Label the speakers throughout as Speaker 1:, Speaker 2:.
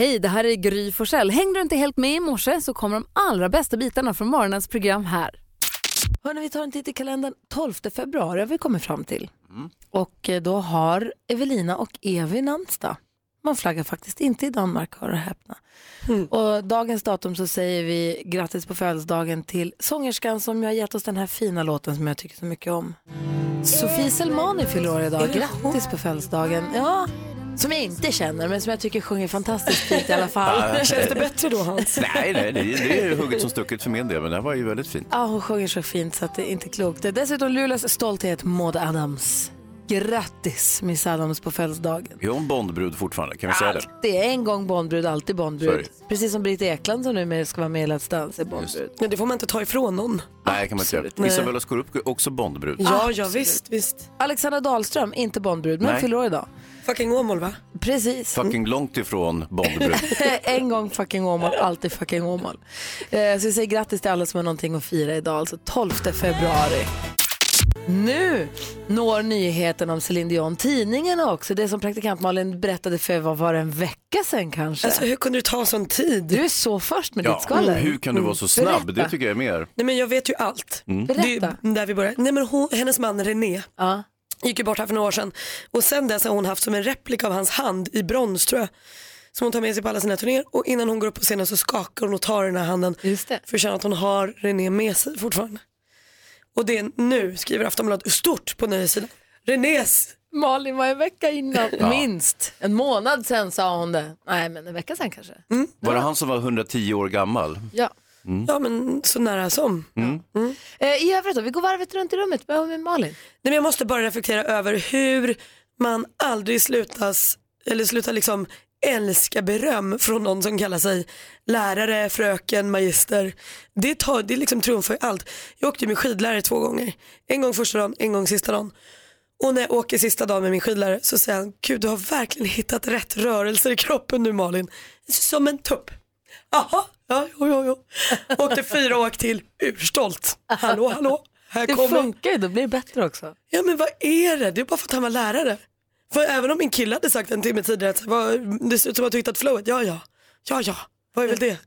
Speaker 1: Hej, det här är Gry Forssell. Hängde du inte helt med i morse så kommer de allra bästa bitarna från morgonens program här. Hörrni, vi tar en titt i kalendern. 12 februari har vi kommit fram till. Och eh, då har Evelina och Evi namnsdag. Man flaggar faktiskt inte i Danmark, hör och häpna. Och dagens datum så säger vi grattis på födelsedagen till sångerskan som har gett oss den här fina låten som jag tycker så mycket om. Sofie Selmani fyller år idag. Grattis på födelsedagen. Ja, som jag inte känner men som jag tycker sjunger fantastiskt fint i alla fall.
Speaker 2: Känns det bättre då Hans?
Speaker 3: Nej, nej det, det är hugget som stucket för min del, men det här var ju väldigt fint.
Speaker 1: Ja, hon sjunger så fint så att det är inte klokt. Dessutom Luleås stolthet, Maud Adams. Grattis Miss Adams på födelsedagen.
Speaker 3: Är hon Bondbrud fortfarande? Kan vi säga det?
Speaker 1: Det är en gång Bondbrud, alltid Bondbrud.
Speaker 3: Sorry.
Speaker 1: Precis som Britt Ekland som nu ska vara med i Let's Dance är Bondbrud.
Speaker 2: Men det får man inte ta ifrån någon.
Speaker 3: Nej, kan man inte göra. Isabella Scorupco är också Bondbrud.
Speaker 2: Ja, ja visst, visst.
Speaker 1: Alexandra Dahlström, inte Bondbrud, men fyller år idag.
Speaker 2: Fucking Åmål va?
Speaker 1: Precis.
Speaker 3: Fucking långt ifrån Bondbrud.
Speaker 1: en gång fucking Åmål, alltid fucking Åmål. Eh, så vi säger grattis till alla som har någonting att fira idag, alltså 12 februari. Nu når nyheten om Céline Dion tidningarna också. Det som praktikant Malin berättade för vad var det en vecka sedan kanske.
Speaker 2: Alltså hur kunde det ta sån tid?
Speaker 1: du är så först med ditt
Speaker 3: Ja,
Speaker 1: skvaller.
Speaker 3: hur kan du vara så snabb?
Speaker 1: Berätta.
Speaker 3: Det tycker jag är mer.
Speaker 2: Nej men jag vet ju allt. Det
Speaker 1: Berätta.
Speaker 2: är där vi börjar. Nej men hon, hennes man René
Speaker 1: Ja.
Speaker 2: Gick ju bort här för några år sedan och sen dess har hon haft som en replika av hans hand i brons tror jag. Som hon tar med sig på alla sina turnéer och innan hon går upp på scenen så skakar hon och tar den här handen
Speaker 1: Just det.
Speaker 2: för att känna att hon har René med sig fortfarande. Och det är nu, skriver Aftonbladet stort på nöjessidan. Renés
Speaker 1: Malin var en vecka innan, minst. En månad sen sa hon det. Nej, men en vecka sen kanske.
Speaker 3: Var det han som var 110 år gammal?
Speaker 1: Ja.
Speaker 2: Ja men så nära som.
Speaker 1: Eh, I övrigt då, vi går varvet runt i rummet med, med Malin.
Speaker 2: Nej, men jag måste bara reflektera över hur man aldrig slutas, eller slutar liksom älska beröm från någon som kallar sig lärare, fröken, magister. Det, tar, det liksom trumfar ju allt. Jag åkte ju med skidlärare två gånger. En gång första dagen, en gång sista dagen. Och när jag åker sista dagen med min skidlärare så säger han, gud du har verkligen hittat rätt rörelser i kroppen nu Malin. Som en tupp. Jaha, ja, jo, jo, jo. Åkte fyra åk till, urstolt. Hallå, hallå. Här
Speaker 1: Det
Speaker 2: kommer
Speaker 1: funkar ju, då blir det bättre också.
Speaker 2: Ja men vad är det? Det är bara för att han var lärare. För även om min kille hade sagt en timme tidigare att det ser ut som att du hittat flowet. Ja ja, ja ja, vad är väl det?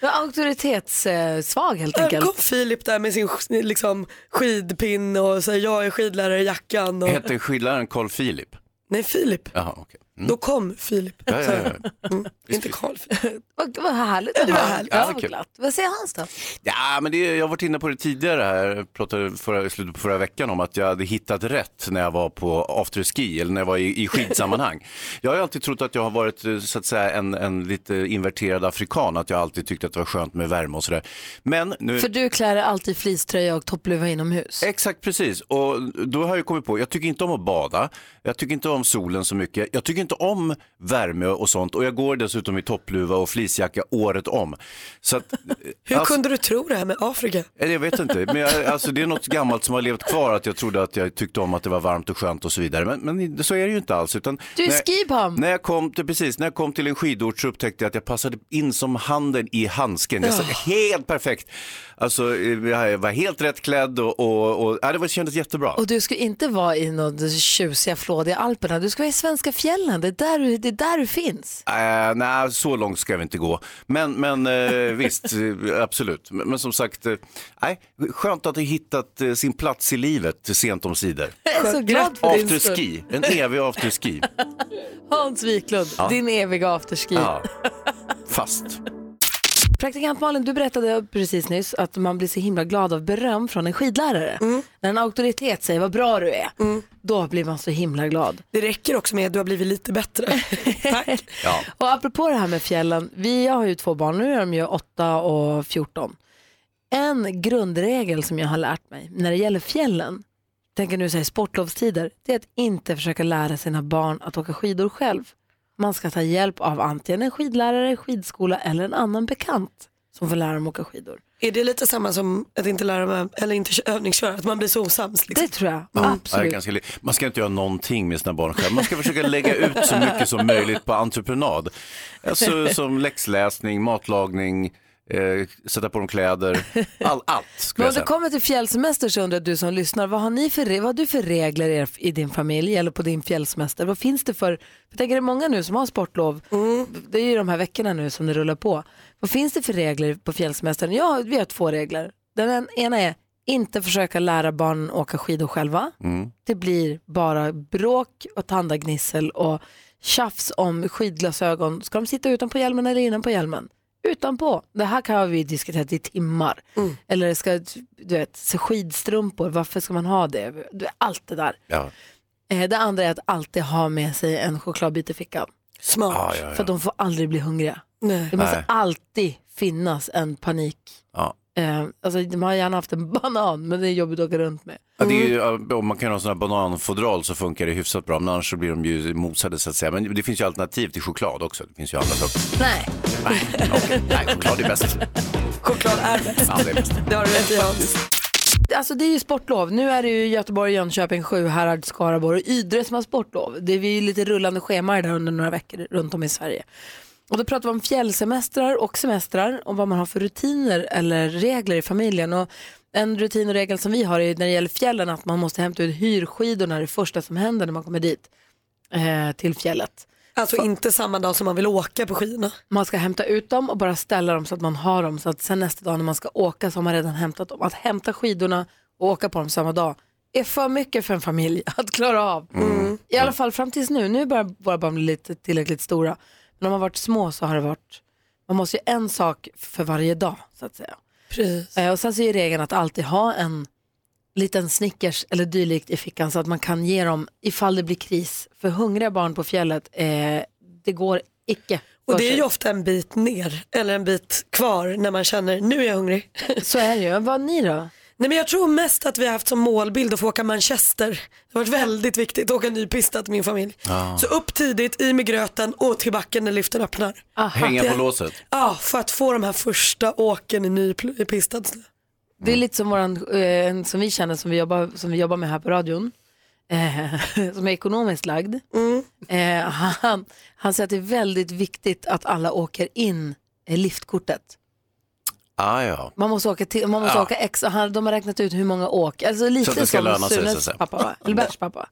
Speaker 1: Är auktoritetssvag helt enkelt.
Speaker 2: kom Filip där med sin liksom, skidpinne och säger jag är skidlärare i jackan. Och...
Speaker 3: Hette skidläraren Carl Philip?
Speaker 2: Nej Filip,
Speaker 3: Jaha, okej. Mm.
Speaker 2: då kom Filip.
Speaker 3: Ja, ja, ja.
Speaker 2: Mm. Inte Carl Philip.
Speaker 1: Vad, vad härligt.
Speaker 2: det var
Speaker 1: Ja,
Speaker 2: härligt.
Speaker 1: Ja,
Speaker 3: Ja, kul.
Speaker 1: glatt. Vad säger Hans då?
Speaker 3: Ja, men det, jag har varit inne på det tidigare här, jag pratade förra, i slutet på förra veckan om att jag hade hittat rätt när jag var på afterski eller när jag var i, i skidsammanhang. jag har alltid trott att jag har varit eh, så att säga en, en lite inverterad afrikan, att jag alltid tyckt att det var skönt med värme och sådär. Men nu...
Speaker 1: För du klär dig alltid i fleecetröja och toppluva inomhus.
Speaker 3: Exakt precis, och då har jag kommit på, jag tycker inte om att bada, jag tycker inte om solen så mycket, jag tycker inte om värme och sånt och jag går dessutom i toppluva och fleecejacka året om. Så att,
Speaker 2: Hur
Speaker 3: alltså-
Speaker 2: kunde du tro det här med Afrika?
Speaker 3: eller Jag vet inte, men jag, alltså det är något gammalt som har levt kvar att jag trodde att jag tyckte om att det var varmt och skönt och så vidare. Men, men så är det ju inte alls. Utan
Speaker 1: Du är
Speaker 3: när,
Speaker 1: skibum.
Speaker 3: när jag kom till, precis, när jag kom till en skidort så upptäckte jag att jag passade in som handen i handsken. Jag satt helt perfekt. Alltså, eh, jag var helt rätt klädd och, och, och ja, det var, kändes jättebra.
Speaker 1: Och du ska inte vara i något tjusiga flådiga Alperna, du ska vara i svenska fjällen, det är där du, det är där du finns.
Speaker 3: Uh, nej, så långt ska vi inte gå. Men, men eh, visst, eh, absolut. Men, men som sagt, nej, skönt att ha hittat eh, sin plats i livet sent om sidor.
Speaker 1: Jag är så glad för din skull.
Speaker 3: En evig afterski.
Speaker 1: Hans Wiklund, din eviga afterski.
Speaker 3: Ja, fast.
Speaker 1: Praktikant Malin, du berättade precis nyss att man blir så himla glad av beröm från en skidlärare. När en auktoritet säger vad bra du är, då blir man så himla glad.
Speaker 2: Det räcker också med att du har blivit lite bättre. Tack.
Speaker 3: Ja.
Speaker 1: Och apropå det här med fjällen, vi har ju två barn, nu är de ju 8 och 14. En grundregel som jag har lärt mig när det gäller fjällen, tänker nu säga sportlovstider, det är att inte försöka lära sina barn att åka skidor själv. Man ska ta hjälp av antingen en skidlärare, skidskola eller en annan bekant som får lära dem åka skidor.
Speaker 2: Är det lite samma som att inte lära mig, eller inte kö- övningsköra, att man blir så osams? Liksom?
Speaker 1: Det tror jag,
Speaker 3: Ja,
Speaker 1: absolut.
Speaker 3: ganska man ska inte göra någonting med sina barn själv. Man ska försöka lägga ut så mycket som möjligt på entreprenad. Alltså som läxläsning, matlagning, eh, sätta på dem kläder, all, allt
Speaker 1: Men om det
Speaker 3: säga.
Speaker 1: kommer till fjällsemester så undrar du som lyssnar, vad har, ni för, vad har du för regler i er- i din familj eller på din fjällsemester? Vad finns det för, jag tänker det är många nu som har sportlov, det är ju de här veckorna nu som det rullar på. Vad finns det för regler på fjällsemestern? Ja, vi har två regler. Den ena är inte försöka lära barnen åka skidor själva.
Speaker 3: Mm.
Speaker 1: Det blir bara bråk och tandagnissel och tjafs om skidglasögon. Ska de sitta utanpå hjälmen eller innanpå hjälmen? Utanpå. Det här kan vi diskuterat i timmar. Eller ska, du vet, skidstrumpor, varför ska man ha det? Du vet, Allt det där.
Speaker 3: Ja.
Speaker 1: Eh, Det andra är att alltid ha med sig en chokladbit i fickan.
Speaker 2: Smart.
Speaker 3: Ja, ja,
Speaker 1: För
Speaker 3: ja.
Speaker 1: att de får aldrig bli hungriga.
Speaker 2: Nej.
Speaker 1: Det måste
Speaker 3: Nej.
Speaker 1: alltid finnas en panik. Eh, alltså, de har gärna haft en banan, men det är jobbigt att åka runt med.
Speaker 3: Ja, det är ju, ja, om man kan ha sådana här bananfodral så funkar det hyfsat bra, men annars så blir de ju mosade så att säga. Men det finns ju alternativ till choklad också. Det finns ju andra saker.
Speaker 1: Nej,
Speaker 3: Nej, okej. Nej choklad är bäst.
Speaker 2: Choklad är bäst.
Speaker 3: Ja, det är bäst.
Speaker 2: Det har du rätt i
Speaker 1: alltså det är ju sportlov. Nu är det ju Göteborg, Jönköping, Sjuhärad, Skaraborg och Ydre som har sportlov. Det är ju lite rullande schema där under några veckor runt om i Sverige. Och då pratar vi om fjällsemestrar och semestrar och vad man har för rutiner eller regler i familjen. Och en rutin och regel som vi har är när det gäller fjällen att man måste hämta ut hyrskidorna det första som händer när man kommer dit eh, till fjället.
Speaker 2: Alltså inte samma dag som man vill åka på skidorna.
Speaker 1: Man ska hämta ut dem och bara ställa dem så att man har dem så att sen nästa dag när man ska åka så har man redan hämtat dem. Att hämta skidorna och åka på dem samma dag är för mycket för en familj att klara av. I alla fall fram tills nu. Nu börjar våra barn bli lite tillräckligt stora. De har varit små så har det varit, man måste ju en sak för varje dag så att säga.
Speaker 2: Precis.
Speaker 1: Eh, Och sen så är regeln att alltid ha en liten Snickers eller dylikt i fickan så att man kan ge dem ifall det blir kris. För hungriga barn på fjället, eh, det går icke.
Speaker 2: Och det är ju ofta en bit ner eller en bit kvar när man känner nu är jag hungrig.
Speaker 1: Så är det ju. Vad ni då?
Speaker 2: Nej men jag tror mest att vi har haft som målbild att få åka Manchester. Det har varit väldigt viktigt att åka en ny pista till min familj. Så upp tidigt, i med gröten och till backen när liften öppnar.
Speaker 3: Hänga
Speaker 2: Det-
Speaker 3: på låset.
Speaker 2: Ja, för att få de här första åken i ny pl- i pistad snö.
Speaker 1: Det är lite som våran, eh, en som vi känner som vi jobbar, som vi jobbar med här på radion. Eh, som är ekonomiskt lagd. Eh, han, han säger att det är väldigt viktigt att alla åker in liftkortet.
Speaker 3: Ah, ja.
Speaker 1: Man måste åka, till, man måste
Speaker 3: Ja.
Speaker 1: åka ex, han, de har räknat ut hur många åk. Alltså lite
Speaker 3: Så det ska
Speaker 1: som
Speaker 3: löna sig, så
Speaker 1: Sunes
Speaker 3: säga.
Speaker 1: pappa va? Eller Berts pappa.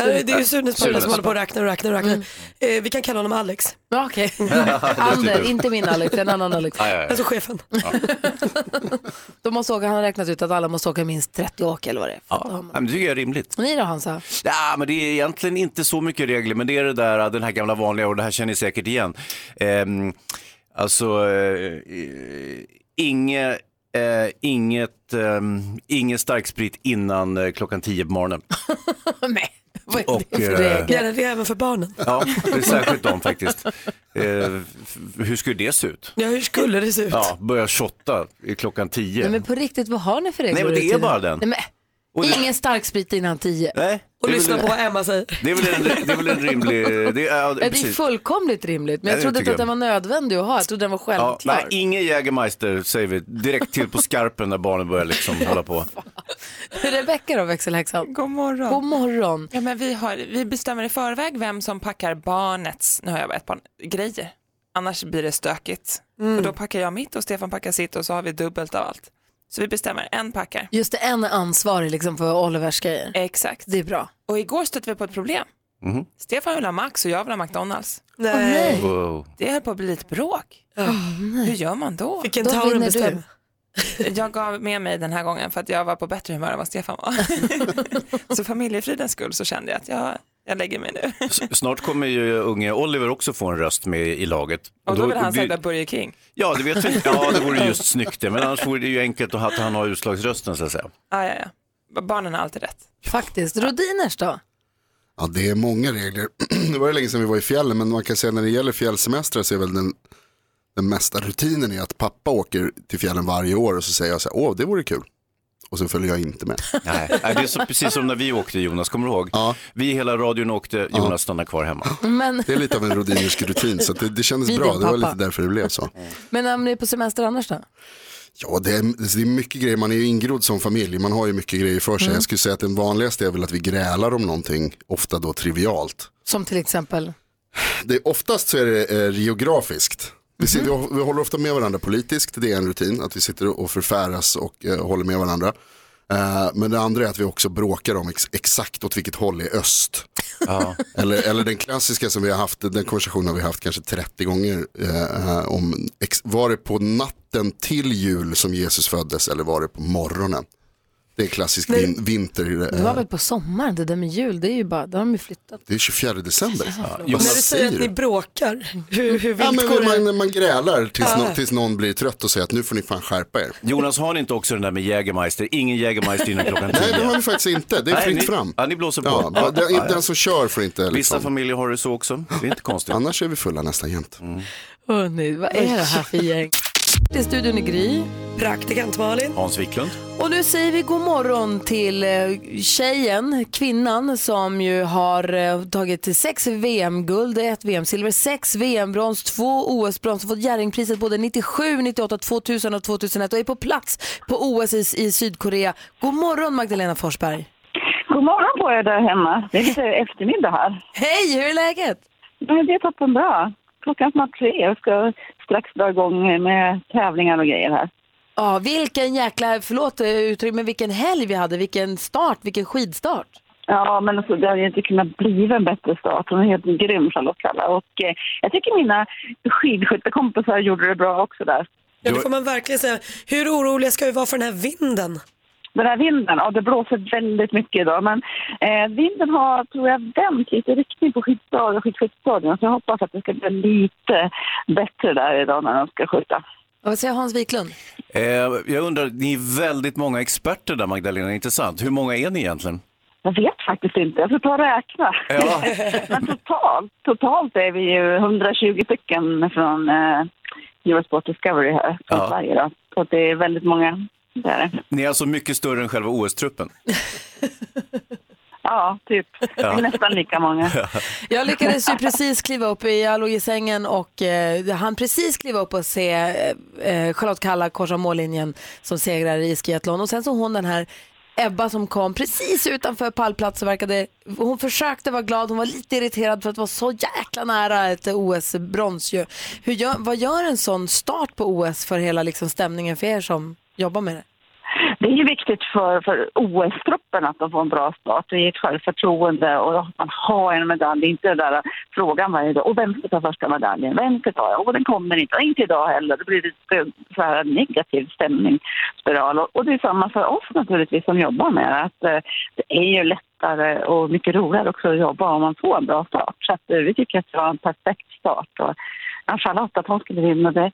Speaker 2: Ja, Det är ju Sunes pappa
Speaker 3: Sunes
Speaker 2: som håller på och räknar och räknar och räknar.
Speaker 1: Mm.
Speaker 2: Eh, vi kan kalla honom Alex,
Speaker 1: Ja, Okej, Ander, inte min Alex, en annan Alex.
Speaker 3: Ah, ja, ja.
Speaker 2: alltså chefen.
Speaker 1: De måste åka, han har räknat ut att alla måste åka minst 30 åk eller vad det är.
Speaker 3: Ja, men det tycker jag är rimligt.
Speaker 1: Och ni då Hansa?
Speaker 3: Ja, men det är egentligen inte så mycket regler, men det är det där, den här gamla vanliga, och det här känner ni säkert igen. Ehm, alltså, eh, inge, eh, inget, ehm, ingen starksprit innan eh, klockan 10 på morgonen.
Speaker 1: Nej, vad är
Speaker 3: Och,
Speaker 1: det för
Speaker 3: eh,
Speaker 1: regel?
Speaker 2: Gärna det även för barnen.
Speaker 3: Ja, det är särskilt de faktiskt. Eh, f- hur skulle det se ut?
Speaker 2: Ja, hur skulle det se ut?
Speaker 3: Ja, börja shotta i klockan 10.
Speaker 1: Nej, men på riktigt, vad har ni för regler?
Speaker 3: Nej, men det är bara den.
Speaker 1: Nej, men,
Speaker 3: Och det-
Speaker 1: Ingen starksprit innan 10.
Speaker 3: Nej,
Speaker 2: Och
Speaker 3: det är
Speaker 2: lyssna
Speaker 3: väl-
Speaker 2: på vad Emma säger.
Speaker 3: Det är väl en, det är väl en rimlig... Det är, ja,
Speaker 1: Det är
Speaker 3: precis.
Speaker 1: fullkomligt rimligt, men
Speaker 3: Ja,
Speaker 1: jag
Speaker 3: det
Speaker 1: trodde
Speaker 3: tycker
Speaker 1: inte att den var nödvändig att ha. Jag trodde den var
Speaker 3: Ja,
Speaker 1: självklar.
Speaker 3: ingen Jägermeister säger vi direkt till på skarpen när barnen börjar liksom hålla på.
Speaker 1: Rebecka då, växelhäxan?
Speaker 4: God morgon.
Speaker 1: God morgon.
Speaker 4: Ja, men vi, har, vi bestämmer i förväg vem som packar barnets, nu har jag bara ett barn, grejer. Annars blir det stökigt. För då packar jag mitt och Stefan packar sitt och så har vi dubbelt av allt. Så vi bestämmer, en packar.
Speaker 1: Just det, en är ansvarig liksom för Olivers grejer.
Speaker 4: Exakt.
Speaker 1: Det är bra.
Speaker 4: Och igår stötte vi på ett problem.
Speaker 3: Mhm.
Speaker 4: Stefan vill ha Max och jag vill ha McDonalds.
Speaker 2: Nej.
Speaker 1: nej.
Speaker 3: Wow.
Speaker 4: Det höll på att bli lite bråk. Hur gör man då?
Speaker 2: Vilken
Speaker 1: Då
Speaker 2: Tauren bestämmer.
Speaker 4: Jag gav med mig den här gången för att jag var på bättre humör än vad Stefan var. så familjefridens skull så kände jag att jag, jag lägger mig nu.
Speaker 3: Snart kommer ju unge Oliver också få en röst med i laget.
Speaker 4: Och då vill han
Speaker 3: blir-
Speaker 4: säga Burger King.
Speaker 3: Ja, det vet vi inte. Ja, det vore just snyggt det. Men annars vore det ju enkelt att ha- att han har utslagsrösten så att säga.
Speaker 4: Ah, ja, ja. Barnen har alltid rätt.
Speaker 1: Faktiskt. Rodiners då?
Speaker 5: Ja, det är många regler. Det var ju länge sedan vi var i fjällen, men man kan säga när det gäller fjällsemestrar så är väl den, den mesta rutinen är att pappa åker till fjällen varje år och så säger jag så här, åh det vore kul. Och så följer jag inte med.
Speaker 3: Nej, det är så, precis som när vi åkte Jonas, kommer du ihåg?
Speaker 5: Ja.
Speaker 3: Vi hela radion åkte, Jonas stannade kvar hemma.
Speaker 1: Men,
Speaker 5: Det är lite av en rodinersk rutin, så det, det kändes bra. Det var lite därför det blev så.
Speaker 1: men om ni är på semester annars då?
Speaker 5: Ja, det är, det är mycket grejer. Man är ju ingrodd som familj. Man har ju mycket grejer för sig. Jag skulle säga att den vanligaste är väl att vi grälar om någonting, ofta då trivialt.
Speaker 1: Som till exempel?
Speaker 5: Det, oftast så är det eh, geografiskt. Vi, sitter, vi håller ofta med varandra politiskt, det är en rutin, att vi sitter och förfäras och eh, håller med varandra. Eh, men det andra är att vi också bråkar om ex exakt åt vilket håll är öst.
Speaker 3: Ja.
Speaker 5: Eller, eller den klassiska som vi har haft, den konversationen har vi haft kanske 30 gånger. Eh, om ex, var det på natten till jul som Jesus föddes eller var det på morgonen? Det är klassisk vin, vinter.
Speaker 1: Det var
Speaker 5: Eh,
Speaker 1: väl på sommaren, det där med jul, det är ju bara, det har de ju flyttat.
Speaker 5: det är 24 december.
Speaker 3: Jo,
Speaker 2: När du säger att ni bråkar, hur, hur
Speaker 5: Ja, men
Speaker 2: går det?
Speaker 5: man, man grälar tills,
Speaker 2: Ja.
Speaker 5: någon, tills någon blir trött och säger att nu får ni fan skärpa er.
Speaker 3: Jonas, har ni inte också den där med Jägermeister? Ingen Jägermeister innan klockan
Speaker 5: Nej, det har vi faktiskt inte. Det är
Speaker 3: Nej,
Speaker 5: fritt fram.
Speaker 3: Ja, ni blåser på.
Speaker 5: Ja,
Speaker 3: Ja,
Speaker 5: den,
Speaker 3: ja, ja.
Speaker 5: den som kör får inte
Speaker 3: Vissa
Speaker 5: liksom.
Speaker 3: familjer har det så också. Det är inte konstigt.
Speaker 5: Annars är vi fulla nästan jämt.
Speaker 1: Hörrni, vad är det här för gäng? Det är studion i Gry.
Speaker 2: Praktikant Malin.
Speaker 3: Hans Wiklund.
Speaker 1: Och nu säger vi god morgon till eh, tjejen, kvinnan som ju har eh, tagit sex VM-guld, ett VM-silver, sex VM-brons, två OS-brons och fått Jerringpriset både 97, 98, 2000 och 2001 och är på plats på OS i, i Sydkorea. God morgon Magdalena Forsberg.
Speaker 6: God morgon på er där hemma. Det är lite eftermiddag här.
Speaker 1: Hej, hur är läget?
Speaker 6: Men det är toppenbra. Klockan snart tre. Jag ska strax dra igång med tävlingar och grejer här.
Speaker 1: Ja, vilken jäkla, förlåt eh, uttryck, men vilken helg vi hade, vilken start, vilken skidstart.
Speaker 6: Ja, men alltså, det hade inte kunnat bli en bättre start. Hon är helt grym, Charlotte Kalla. Och eh, jag tycker mina skidskyttekompisar gjorde det bra också där.
Speaker 2: Ja, det får man verkligen säga. Hur oroliga ska vi vara för den här vinden?
Speaker 6: Den här vinden, ja det blåser väldigt mycket idag. Men eh, vinden har, tror jag, vänt lite riktning på skidstadion, skidskyttestadion. Så jag hoppas att det ska bli lite bättre där idag när de ska skjuta.
Speaker 1: Och vad säger Hans Wiklund?
Speaker 3: Eh, jag undrar, ni är väldigt många experter där Magdalena, inte sant? Hur många är ni egentligen?
Speaker 6: Jag vet faktiskt inte, jag får ta och räkna.
Speaker 3: Ja.
Speaker 6: Men totalt, totalt är vi ju 120 stycken från eh, Eurosport Discovery här från
Speaker 3: Ja.
Speaker 6: Sverige. Då. Så det är väldigt många. Det är det.
Speaker 3: Ni är alltså mycket större än själva OS-truppen.
Speaker 6: Ja, typ.
Speaker 3: Ja.
Speaker 6: Nästan lika många.
Speaker 1: Jag lyckades ju precis kliva upp, jag låg i sängen och eh, han precis kliva upp och se eh, Charlotte Kalla korsa mållinjen som segrare i skiathlon och sen så hon den här Ebba som kom precis utanför pallplats och verkade, hon försökte vara glad, hon var lite irriterad för att vara så jäkla nära ett OS-brons ju. Hur gör, vad gör en sån start på OS för hela liksom stämningen för er som jobba med det?
Speaker 6: Det är ju viktigt för, för OS-truppen att de får en bra start. Det är ett självförtroende och att man har en medalj. Det är inte den där frågan varje dag. Och vem ska ta första medaljen? Vem ska ta? den? Och den kommer inte. Och inte idag heller. Det blir lite så här negativ stämningsspiral. Och, och det är samma för oss naturligtvis som jobbar med det. Att, eh, det är ju lättare och mycket roligare också att jobba om man får en bra start. Så att, eh, vi tycker att det var en perfekt start. Och, ja, Charlotte, att hon skulle vinna det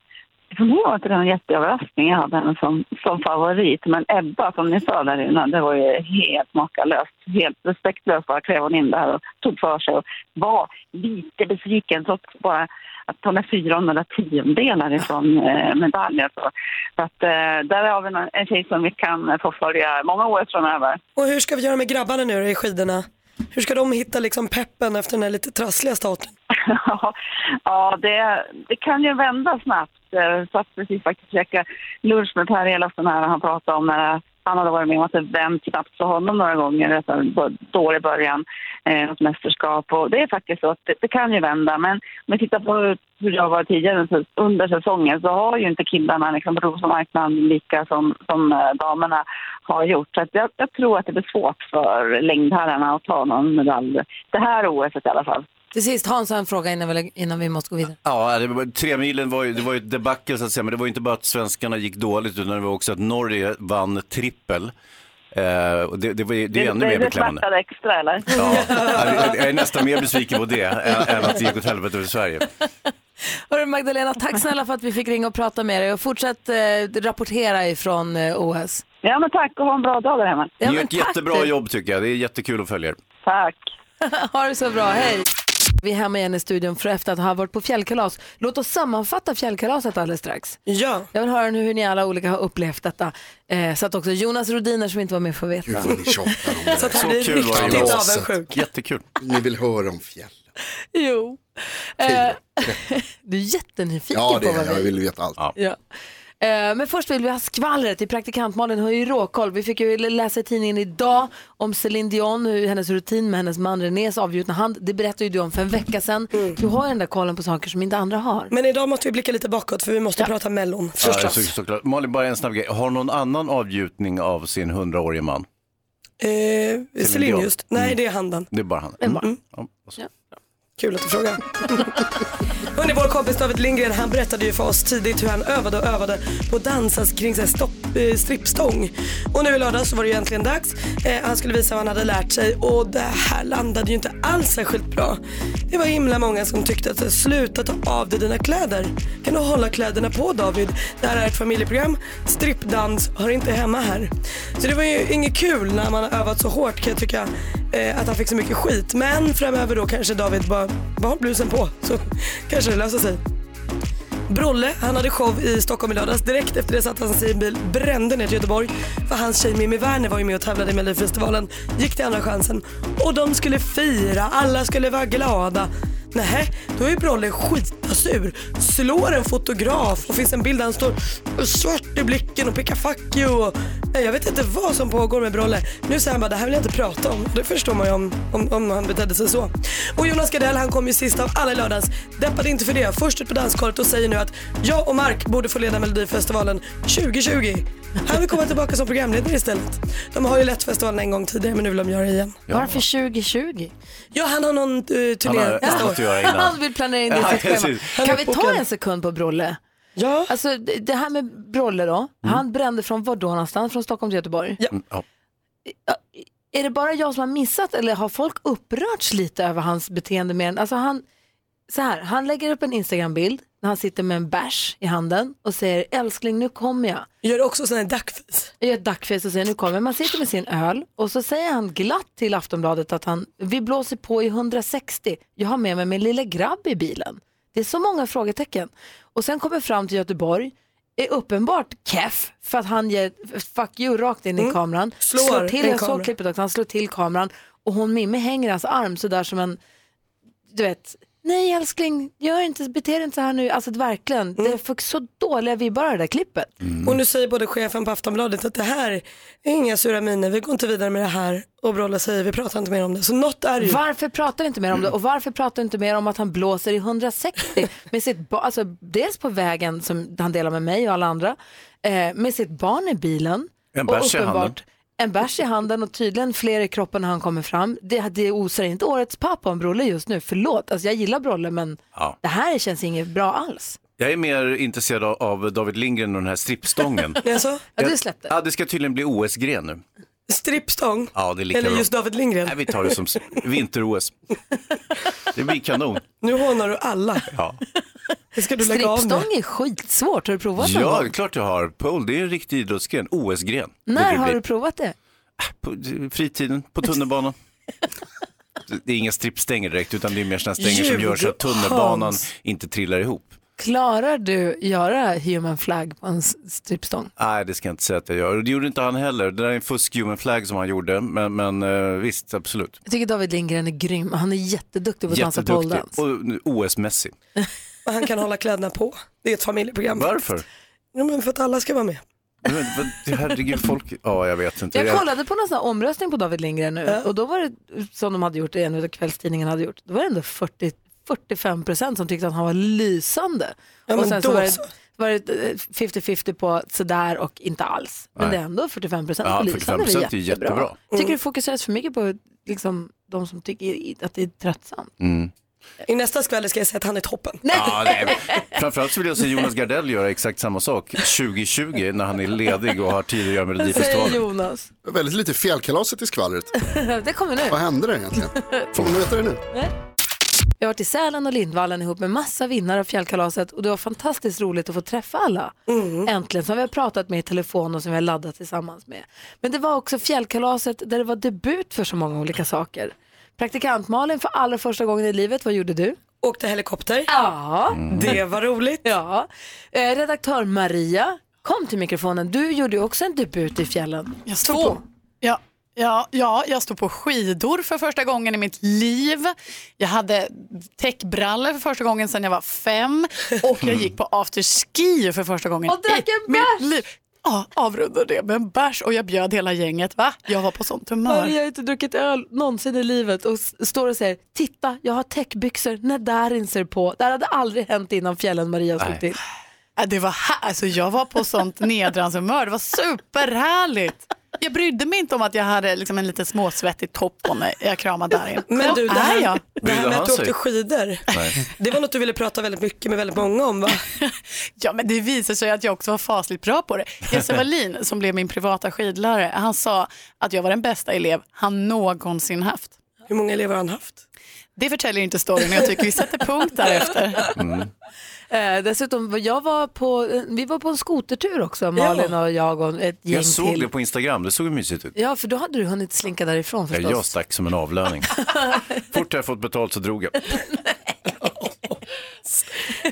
Speaker 6: mig var inte det en jätteöverraskning. Jag hade henne som, som favorit. Men Ebba, som ni sa där innan, det var ju helt makalöst. Helt respektlöst bara klev hon in där och tog för sig och var lite besviken trots bara att hon är fyra och några tiondelar ifrån eh, medaljen. Så, så att, eh, där har vi en- en tjej som vi kan få följa många år framöver.
Speaker 2: Och hur ska vi göra med grabbarna nu i skidorna? Hur ska de hitta liksom peppen efter den här lite trassliga starten?
Speaker 6: ja, det, det kan ju vända snabbt. Eh, satt precis faktiskt käkade lunch med Per Elofsson här han pratade om när han hade varit med om att det vänt snabbt för honom några gånger, efter en dålig början, eh, något mästerskap. Och det är faktiskt så att det, det kan ju vända. Men om vi tittar på hur det har varit tidigare så under säsongen så har ju inte killarna liksom rosa marknaden lika som, som eh, damerna har gjort. Så att jag, jag tror att det blir svårt för längdherrarna att ta någon medalj. Det här OSet i alla fall.
Speaker 1: Till sist, Hans har en fråga innan vi, innan vi måste gå vidare.
Speaker 3: Ja, det var, tre milen var ju, det var ju ett debacle så att säga, men det var ju inte bara att svenskarna gick dåligt utan det var också att Norge vann trippel. Eh, och det, det, var, ju- det är ännu mer
Speaker 6: det, det
Speaker 3: beklämmande.
Speaker 6: smärtade extra eller?
Speaker 3: Ja, jag jag är nästan mer besviken på det än, än att det gick åt helvete över Sverige.
Speaker 1: Hörru Magdalena, tack snälla för att vi fick ringa och prata med dig och fortsätt eh, rapportera ifrån eh, OS.
Speaker 6: Ja men tack och ha en bra dag där hemma.
Speaker 1: Ja,
Speaker 3: Ni gör ett jättebra
Speaker 1: du.
Speaker 3: jobb tycker jag, det är jättekul att följa er.
Speaker 6: Tack.
Speaker 1: ha det så bra, hej. Vi är hemma igen i studion för efter att ha varit på fjällkalas. Låt oss sammanfatta fjällkalaset alldeles strax.
Speaker 2: Ja,
Speaker 1: Jag vill höra nu hur ni alla olika har upplevt detta. Eh, så att också Jonas Rodiner som inte var med får veta.
Speaker 5: Gud vad ni tjatar om det
Speaker 2: så att han
Speaker 3: Så
Speaker 2: blir
Speaker 3: kul var det
Speaker 2: riktigt avundsjuk.
Speaker 3: Jättekul.
Speaker 5: Ni vill höra om fjällen.
Speaker 1: Jo. Eh, du är jättenyfiken
Speaker 5: Ja det
Speaker 1: på
Speaker 5: är
Speaker 1: vad
Speaker 5: jag, jag
Speaker 1: vi...
Speaker 5: vill veta allt.
Speaker 3: Ja.
Speaker 1: Ja. Eh, men först vill vi ha skvallret. I praktikant Malin har ju råkoll. Vi fick ju läsa i tidningen idag om Céline Dion, hur hennes rutin med hennes man Renés avgjutna hand. Det berättade ju du om för en vecka sedan. Du har ju den där kollen på saker som inte andra har.
Speaker 2: Men idag måste vi blicka lite bakåt för vi måste prata mellon.
Speaker 3: Ja, så, såklart. Malin, bara en snabb grej. Har någon annan avgjutning av sin hundraårige man?
Speaker 2: Eh, Celine
Speaker 3: Dion.
Speaker 2: just. Nej det är handen.
Speaker 3: Det är bara han.
Speaker 1: En bara.
Speaker 3: Mm. Ja.
Speaker 2: Kul att du frågar. Hörrni, vår kompis David Lindgren han berättade ju för oss tidigt hur han övade och övade på att dansa kring så stopp, eh, strippstång. Och nu i lördag så var det ju äntligen dags. Eh, han skulle visa vad han hade lärt sig och det här landade ju inte alls särskilt bra. Det var himla många som tyckte att sluta ta av dig dina kläder. Kan du hålla kläderna på David? Det här är ett familjeprogram. Strippdans hör inte hemma här. Så det var ju inget kul när man har övat så hårt kan jag tycka eh, att han fick så mycket skit. Men framöver då kanske David bara bara håll blusen på så kanske det löser sig. Brolle, han hade show i Stockholm i lördags. Direkt efter det satte han sig i en bil, brände ner till Göteborg. För hans tjej Mimmi Werner var ju med och tävlade i Melodifestivalen. Gick till andra chansen. Och de skulle fira, alla skulle vara glada. Nähä, då är Brolle skit skitasur. Slår en fotograf och finns en bild där han står svart i blicken och pekar fuck you. Och, jag vet inte vad som pågår med Brolle. Nu säger han bara det här vill jag inte prata om. Det förstår man ju om, om, om han betedde sig så. Och Jonas Gardell han kom ju sist av alla i lördags. Deppade inte för det. Först ut på danskollet och säger nu att jag och Mark borde få leda Melodifestivalen 2020. Han vill komma tillbaka som programledare istället. De har ju lett festivalen en gång tidigare men nu vill de göra det igen.
Speaker 1: Varför 2020?
Speaker 2: Ja han har någon uh, turné nästa år.
Speaker 1: Han vill planera in det i sitt schema. Kan vi ta en sekund på Brolle?
Speaker 2: Ja.
Speaker 1: Alltså det här med Brolle då, han brände från var då någonstans? Från Stockholm till Göteborg?
Speaker 2: Ja.
Speaker 3: Mm, Ja.
Speaker 1: Är det bara jag som har missat eller har folk upprörts lite över hans beteende mer än, alltså han, så här, han lägger upp en Instagram-bild när han sitter med en bärs i handen och säger älskling nu kommer jag.
Speaker 2: Gör också sån här duckface.
Speaker 1: Jag gör duckface och säger nu kommer jag. Man sitter med sin öl och så säger han glatt till Aftonbladet att han, vi blåser på i 160. Jag har med mig min lilla grabb i bilen. Det är så många frågetecken. Och sen kommer fram till Göteborg, är uppenbart keff för att han ger fuck you rakt in i kameran.
Speaker 2: Slår
Speaker 1: till,
Speaker 2: en
Speaker 1: jag såg klippet också, han slår till kameran och hon Mimmi hänger hans arm sådär som en, du vet, nej älskling, gör inte, bete dig inte så här nu. Alltså verkligen, det fick så dåliga vibbar det där klippet.
Speaker 2: Och nu säger både chefen på Aftonbladet att det här är inga sura miner, vi går inte vidare med det här. Och Brolle säger vi pratar inte mer om det. Så något är ju.
Speaker 1: Varför pratar vi inte mer om det? Och varför pratar vi inte mer om att han blåser i 160 med sitt alltså dels på vägen som han delar med mig och alla andra, eh, med sitt barn i bilen.
Speaker 3: En bärs i handen.
Speaker 1: En bärs i handen och tydligen fler i kroppen när han kommer fram. Det, det osar inte årets pappa om Brolle just nu, förlåt. Alltså jag gillar Brolle men
Speaker 3: Ja.
Speaker 1: det här känns inget bra alls.
Speaker 3: Jag är mer intresserad av- av David Lindgren och den här strippstången.
Speaker 1: Ja, du släppte.
Speaker 3: Ja, det ska tydligen bli OS-gren nu.
Speaker 2: strippstång.
Speaker 3: Ja,
Speaker 2: Eller
Speaker 3: bra.
Speaker 2: just David Lindgren.
Speaker 3: Nej, vi tar det som vinter-OS. Det blir kanon.
Speaker 2: Nu hånar du alla.
Speaker 3: Ja,
Speaker 2: ska du lägga av med.
Speaker 1: Strippstång är skitsvårt, har du provat någon
Speaker 3: ja det är klart jag har. Pole, det är en riktig idrottsgren. OS-gren.
Speaker 1: När
Speaker 3: det
Speaker 1: har du provat det?
Speaker 3: På fritiden, på tunnelbanan. Det är inga strippstänger direkt utan det är mer sådana stänger som gör så att tunnelbanan
Speaker 2: Hans.
Speaker 3: inte trillar ihop.
Speaker 1: Klarar du göra human flag på en strippstång?
Speaker 3: Nej, det ska jag inte säga att jag gör. Det gjorde inte han heller. Det där är en fusk human flag som han gjorde. Men, men eh, visst, absolut.
Speaker 1: Jag tycker David Lindgren är grym. Han är jätteduktig på att dansa
Speaker 3: Jätteduktig.
Speaker 1: poledans.
Speaker 3: Och OS-mässig.
Speaker 2: Och han kan hålla kläderna på. Det är ett familjeprogram.
Speaker 3: Varför?
Speaker 2: Ja, men för att alla ska vara med.
Speaker 3: Men, vad- herregud, folk... Ja, jag vet inte.
Speaker 1: Jag kollade på någon sån här omröstning på David Lindgren nu och då var det som de hade gjort, en av kvällstidningen hade gjort, då var det ändå 40, 45 procent som tyckte att han var lysande.
Speaker 2: Ja,
Speaker 1: och
Speaker 2: men
Speaker 1: sen så var det, var det eh, 50-50 på sådär och inte alls. Men
Speaker 3: Nej.
Speaker 1: det är ändå 45 procent
Speaker 3: Ja,
Speaker 1: på lysande.
Speaker 3: 45%
Speaker 1: det
Speaker 3: är jättebra.
Speaker 1: Jag tycker det fokuseras för mycket på liksom, de som tycker att det är tröttsamt.
Speaker 3: Mm.
Speaker 2: I nästa skvaller ska jag säga att han är toppen.
Speaker 3: Ja, nej. Framförallt så vill jag se Jonas Gardell göra exakt samma sak 2020 när han är ledig och har tid att göra Melodifestivalen.
Speaker 1: Jonas.
Speaker 5: Väldigt lite fjällkalaset i skvallret.
Speaker 1: det kommer nu.
Speaker 5: Vad hände där egentligen? Får man veta det nu?
Speaker 1: Jag har varit i Sälen och Lindvallen ihop med massa vinnare av fjällkalaset och det var fantastiskt roligt att få träffa alla. Äntligen, som vi har pratat med i telefon och som vi har laddat tillsammans med. Men det var också fjällkalaset där det var debut för så många olika saker. Praktikant Malin för allra första gången i livet, vad gjorde du?
Speaker 2: Åkte helikopter.
Speaker 1: Ja.
Speaker 2: Det var roligt.
Speaker 1: ja. Eh, redaktör Maria, kom till mikrofonen. Du gjorde också en debut i fjällen.
Speaker 7: Jag stod på. Ja, Ja, ja, jag stod på skidor för första gången i mitt liv. Jag hade täckbrallor för första gången sedan jag var fem och jag gick på afterski för första gången
Speaker 1: Och drack en
Speaker 7: i mitt liv. Ja, avrundade det med en bärs och jag bjöd hela gänget. Va? Jag var på sånt humör.
Speaker 1: Maria har inte druckit öl någonsin i livet och står och säger titta jag har täckbyxor när Darin ser på. Det här hade aldrig hänt innan fjällen Maria slog till.
Speaker 7: Ja, Det var här, alltså jag var på sånt nedranshumör, det var superhärligt. Jag brydde mig inte om att jag hade liksom en liten småsvettig topp på mig. Jag kramade där in.
Speaker 2: Men du, det här,
Speaker 7: är jag.
Speaker 2: det här med att du åkte skidor,
Speaker 3: Nej.
Speaker 2: det var något du ville prata väldigt mycket med väldigt många om va?
Speaker 7: Ja, men det visar sig att jag också var fasligt bra på det. Jesse Wallin, som blev min privata skidlärare, han sa att jag var den bästa elev han någonsin haft.
Speaker 2: Hur många elever har han haft?
Speaker 7: Det förtäljer inte storyn och jag tycker vi sätter punkt därefter.
Speaker 1: Eh, dessutom, jag var på, eh, vi var på en skotertur också, Malin och jag och ett gäng
Speaker 3: Jag såg
Speaker 1: till.
Speaker 3: det på Instagram, det såg ju mysigt ut.
Speaker 1: Ja, för då hade du hunnit slinka därifrån
Speaker 3: Ja,
Speaker 1: förstås.
Speaker 3: jag stack som en avlöning. Fort jag fått betalt så drog jag.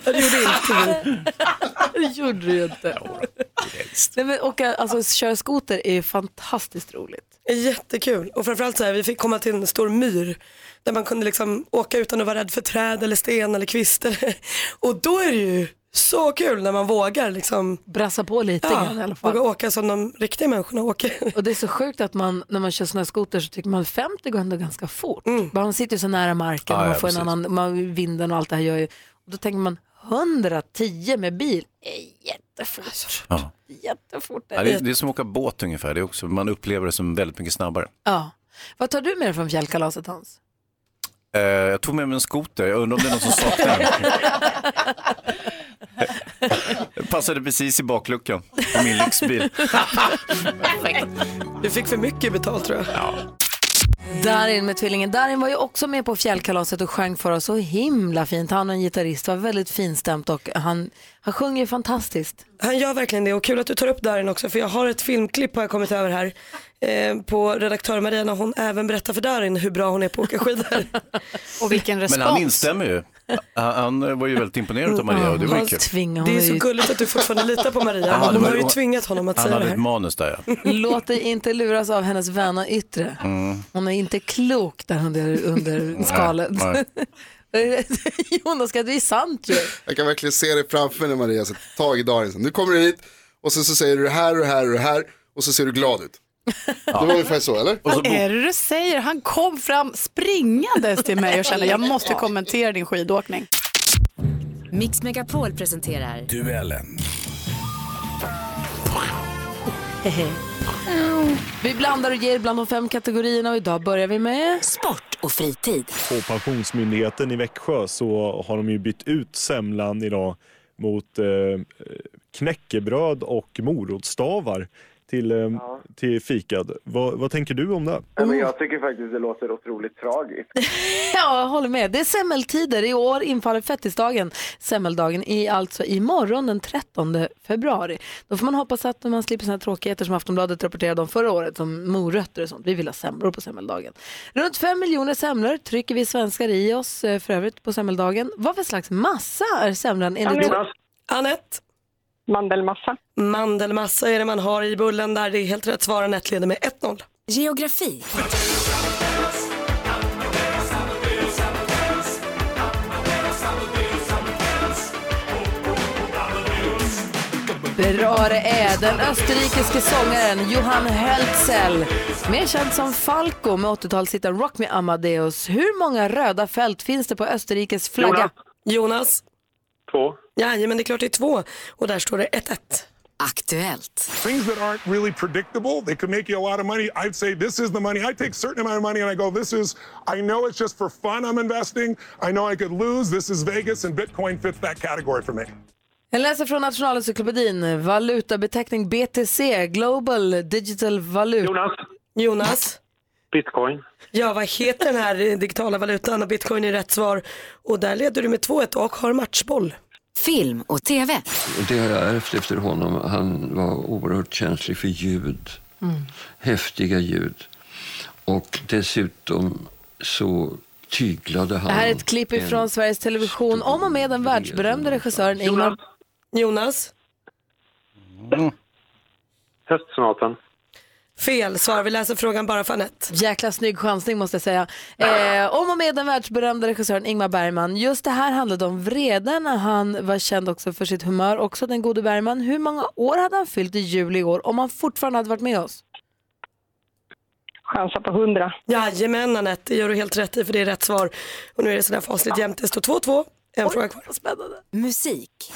Speaker 2: Ja, det gjorde inte vi.
Speaker 1: Det gjorde du inte. Nej, men åka, alltså, köra skoter är fantastiskt roligt.
Speaker 2: Jättekul och framförallt så här, vi fick komma till en stor myr där man kunde liksom åka utan att vara rädd för träd eller sten eller kvistar. Och då är det ju så kul när man vågar liksom,
Speaker 1: Brassa på lite grann i alla fall.
Speaker 2: våga åka som de riktiga människorna åker.
Speaker 1: Och det är så sjukt att man, när man kör snöskoter så tycker man 50 går ändå ganska fort. Man sitter ju så nära marken,
Speaker 3: Ja,
Speaker 1: man
Speaker 3: ja,
Speaker 1: får en
Speaker 3: precis.
Speaker 1: annan, man, vinden och allt det här gör ju. Och då tänker man 110 med bil är jättefort.
Speaker 3: Ja.
Speaker 1: Jättefort.
Speaker 3: Ja, det, är, det är som att åka båt ungefär, det är också, man upplever det som väldigt mycket snabbare.
Speaker 1: Ja. Vad tar du med dig från fjällkalaset Hans?
Speaker 3: Eh, jag tog med mig en skoter, jag undrar om det är någon som saknar den. Passade precis i bakluckan på min lyxbil.
Speaker 2: Du fick för mycket betalt tror jag.
Speaker 1: Darin med tvillingen. Darin var ju också med på fjällkalaset och sjöng för oss så himla fint. Han och en gitarrist var väldigt finstämt och han, han sjunger fantastiskt.
Speaker 2: Han gör verkligen det och kul att du tar upp Darin också för jag har ett filmklipp har jag kommit över här eh, på redaktör Maria när hon även berättar för Darin hur bra hon är på att åka skidor.
Speaker 7: Och vilken respons.
Speaker 3: Men han instämmer ju. Han, han var ju väldigt imponerad av Maria och det var ju kul.
Speaker 2: Det är så gulligt att du fortfarande litar på Maria. Hon har ju tvingat honom att
Speaker 3: Han
Speaker 2: säga
Speaker 3: hade
Speaker 2: det
Speaker 3: ett
Speaker 2: här.
Speaker 3: manus där ja.
Speaker 1: Låt dig inte luras av hennes väna yttre. Hon är inte klok där under, under skalet.
Speaker 3: Nej,
Speaker 1: Jonas, ska det är sant ju.
Speaker 5: Jag kan verkligen se det framför mig när Maria sätter tag i Darin. Nu kommer du hit och sen så säger du det här och det här och det här och så ser du glad ut. Det var ungefär så, eller?
Speaker 7: Vad är det du säger? Han kom fram springandes till mig och kände jag måste kommentera din skidåkning.
Speaker 8: Mix Megapol presenterar
Speaker 9: Duellen.
Speaker 1: Vi blandar och ger bland de fem kategorierna och idag börjar vi med
Speaker 8: sport och fritid.
Speaker 10: På Pensionsmyndigheten i Växjö så har de ju bytt ut semlan idag mot eh, knäckebröd och morotsstavar till, eh, till fikad. Vad, vad tänker du om det?
Speaker 11: Ja, men jag tycker faktiskt det låter otroligt tragiskt.
Speaker 1: Ja, jag håller med. Det är semmeltider. I år infaller fettisdagen, semmeldagen, i, alltså imorgon den 13 februari. Då får man hoppas att man slipper sådana tråkigheter som Aftonbladet rapporterade om förra året, som morötter och sånt. Vi vill ha semlor på semmeldagen. Runt fem miljoner semlor trycker vi svenskar i oss eh, för övrigt på semmeldagen. Vad för slags massa är semlan enligt
Speaker 11: Jonas.
Speaker 12: Mandelmassa.
Speaker 2: Mandelmassa är det man har i bullen där. Det är helt rätt svar. Anette leder med 1-0.
Speaker 8: Geografi.
Speaker 1: Bra det är. Den österrikiske sångaren Johann Hölzel, mer känd som Falco med 80-talshitten Rock Me Amadeus. Hur många röda fält finns det på Österrikes flagga?
Speaker 2: Jonas. Jonas?
Speaker 11: Två.
Speaker 2: Ja, men det är klart det är två. Och där står det 1-1.
Speaker 8: Aktuellt.
Speaker 9: Things that aren't really predictable, they could make you a lot of money. I'd say this is the money. I take a certain amount of money and I go, this is, I know it's just for fun I'm investing. I know I could lose. This is Vegas and Bitcoin fits that category for me.
Speaker 1: Jag läser från Nationalencyklopedin. Valutabeteckning BTC, Global Digital Valuta.
Speaker 11: Jonas?
Speaker 2: Jonas?
Speaker 11: Bitcoin.
Speaker 2: Ja, vad heter den här digitala valutan? Och bitcoin är rätt svar. Och där leder du med 2-1 och har matchboll.
Speaker 8: Film och TV.
Speaker 13: Det har jag ärvt efter honom. Han var oerhört känslig för ljud. Häftiga ljud. Och dessutom så tyglade han...
Speaker 1: Det här är ett klipp ifrån Sveriges Television om och med den världsberömde regissören Ingmar...
Speaker 2: Jonas?
Speaker 11: Höstsonaten.
Speaker 2: Fel svar, vi läser frågan bara för Anette.
Speaker 1: Jäkla snygg chansning måste jag säga. Eh, om och med den världsberömda regissören Ingmar Bergman. Just det här handlade om vrede när han var känd också för sitt humör. Också den gode Bergman. Hur många år hade han fyllt i juli i år om han fortfarande hade varit med oss?
Speaker 2: Chansa på 100. Jajamän Anette, det gör du helt rätt i för det är rätt svar. Och nu är det sådär fasligt jämnt, det står 2-2. En fråga kvar.
Speaker 1: Spännande.
Speaker 8: Musik.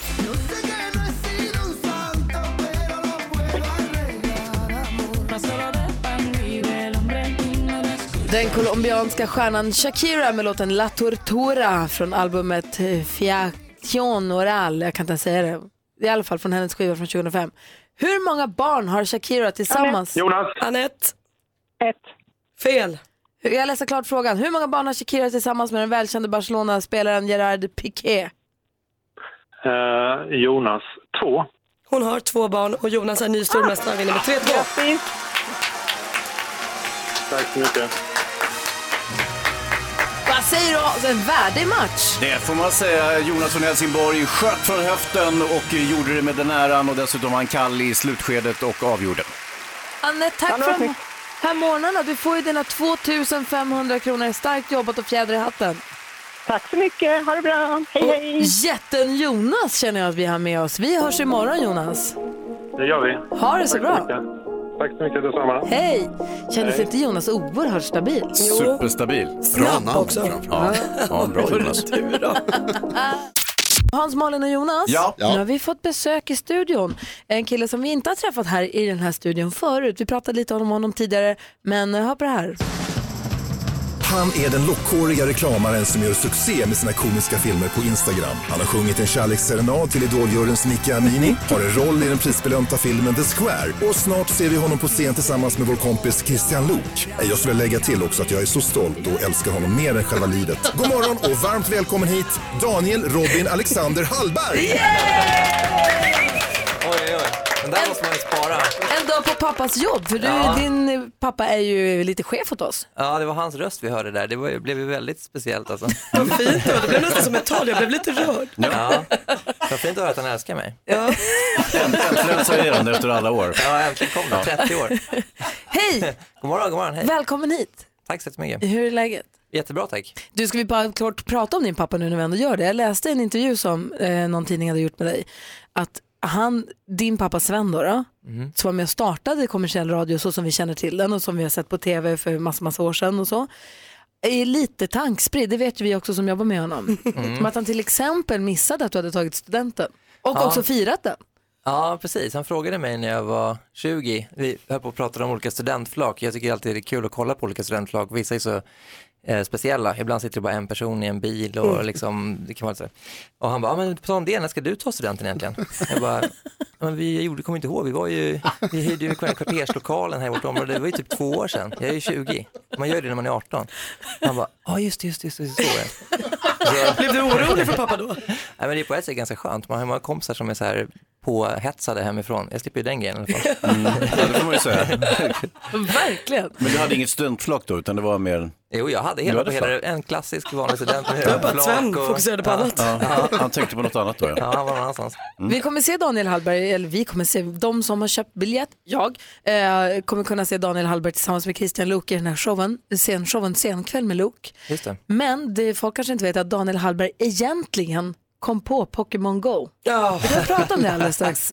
Speaker 1: Den colombianska stjärnan Shakira med låten La Tortura från albumet eh, Fiaction Oral. Jag kan inte ens säga det. I alla fall från hennes skiva från 2005. Hur många barn har Shakira tillsammans?
Speaker 11: Jonas.
Speaker 2: Anette.
Speaker 6: Ett.
Speaker 2: Fel.
Speaker 1: Jag läser klart frågan. Hur många barn har Shakira tillsammans med den välkände Barcelona-spelaren Gerard Piqué?
Speaker 11: Eh, Jonas. Två.
Speaker 2: Hon har två barn och Jonas är ny stormästare vinner med 3-2.
Speaker 11: Tack så mycket.
Speaker 1: Säger du? Alltså, En värdig match.
Speaker 3: Det får man säga. Jonas från Helsingborg sköt från höften och gjorde det med den äran och dessutom var han kall i slutskedet och avgjorde.
Speaker 1: Anette, tack för de här månaderna. Du får ju dina 2500 kronor. Starkt jobbat och fjäder i hatten.
Speaker 6: Tack så mycket, ha det bra. Hej hej.
Speaker 1: Jätten Jonas känner jag att vi har med oss. Vi hörs imorgon Jonas.
Speaker 11: Det gör vi.
Speaker 1: Ha det så
Speaker 11: Tack
Speaker 1: bra.
Speaker 11: mycket. Tack så mycket detsamma.
Speaker 1: Hej! Kändes
Speaker 11: Hej.
Speaker 1: inte Jonas oerhört stabil?
Speaker 3: Superstabil.
Speaker 1: Snabb namn också.
Speaker 3: Ja, ja bra Jonas.
Speaker 1: Hans, Malin och Jonas,
Speaker 3: Ja. Ja.
Speaker 1: nu har vi fått besök i studion. En kille som vi inte har träffat här i den här studion förut. Vi pratade lite om honom tidigare, men hör på det här.
Speaker 12: Han är den lockhåriga reklamaren som gör succé med sina komiska filmer på Instagram. Han har sjungit en kärleksserenad till idoljuryns Nicky Amini, har en roll i den prisbelönta filmen The Square och snart ser vi honom på scen tillsammans med vår kompis Christian Luuk. Jag skulle lägga till också att jag är så stolt och älskar honom mer än själva livet. God morgon och varmt välkommen hit, Daniel Robin Alexander Hallberg!
Speaker 14: Yeah! Den där måste man ju spara.
Speaker 1: En dag på pappas jobb, för du,
Speaker 14: Ja.
Speaker 1: din pappa är ju lite chef åt oss.
Speaker 14: Ja, det var hans röst vi hörde där. Det var, blev ju väldigt speciellt alltså.
Speaker 2: Vad fint då, det blev nästan som ett tal, jag blev lite rörd.
Speaker 14: Ja. Vad fint att höra att han älskar mig.
Speaker 2: Ja.
Speaker 3: Äntligen säger han det efter alla år.
Speaker 14: Ja, äntligen kom det. 30 år.
Speaker 1: Hej!
Speaker 14: God morgon, god morgon. Hej.
Speaker 1: Välkommen hit.
Speaker 14: Tack så jättemycket.
Speaker 1: Hur är läget?
Speaker 14: Jättebra, tack.
Speaker 1: Du, ska vi bara kort prata om din pappa nu när vi ändå gör det? Jag läste en intervju som eh, någon tidning hade gjort med dig. Att han, din pappa Sven då, då
Speaker 14: Mhm.
Speaker 1: som var med och startade kommersiell radio så som vi känner till den och som vi har sett på tv för massa, massa år sedan och så. Är lite tankspridd, det vet vi också som jobbar med honom.
Speaker 14: Mm.
Speaker 1: Som att han till exempel missade att du hade tagit studenten. Och
Speaker 14: Ja.
Speaker 1: också firat den.
Speaker 14: Ja, precis. Han frågade mig när jag var 20. Vi höll på att prata om olika studentflak. Jag tycker alltid det är kul att kolla på olika studentflak. Vissa är så eh, speciella. Ibland sitter det bara en person i en bil och
Speaker 2: Mm.
Speaker 14: liksom, det kan vara så. Och han bara, ja, men på tal om det, när ska du ta studenten egentligen? Jag bara, "Ja, men vi gjorde, kommer inte ihåg, vi var ju, vi hyrde ju kvarterslokalen här i vårt område, det var ju typ två år sedan. Jag är ju 20, man gör det när man är 18. Han bara, ja just det, just det, just det, så är det.
Speaker 2: Blev du orolig för pappa då?
Speaker 14: Nej, men det är på ett sätt ganska skönt. Man har många kompisar som är så här påhetsade hemifrån. Jag slipper ju den grejen i alla fall.
Speaker 3: Mm, ja, det får man ju säga.
Speaker 1: Verkligen.
Speaker 3: Men du hade inget studentflak då, utan det var mer...
Speaker 14: Jo, jag hade hela,
Speaker 3: hade
Speaker 14: hela en klassisk vanlig student med
Speaker 2: Det var bara att
Speaker 14: flak
Speaker 2: Sven fokuserade på annat.
Speaker 3: Ja, han tänkte på något annat då.
Speaker 14: Ja,
Speaker 3: Ja.
Speaker 14: han var någon annanstans.
Speaker 1: Vi kommer se Daniel Hallberg, eller vi kommer se, de som har köpt biljett, jag, eh, kommer kunna se Daniel Hallberg tillsammans med Christian Luuk i den här showen, scenshowen Scenkväll med Luuk. Men det folk kanske inte vet att Daniel Hallberg egentligen kom på Pokémon Go.
Speaker 2: Ja.
Speaker 1: Vi kommer prata om det alldeles strax.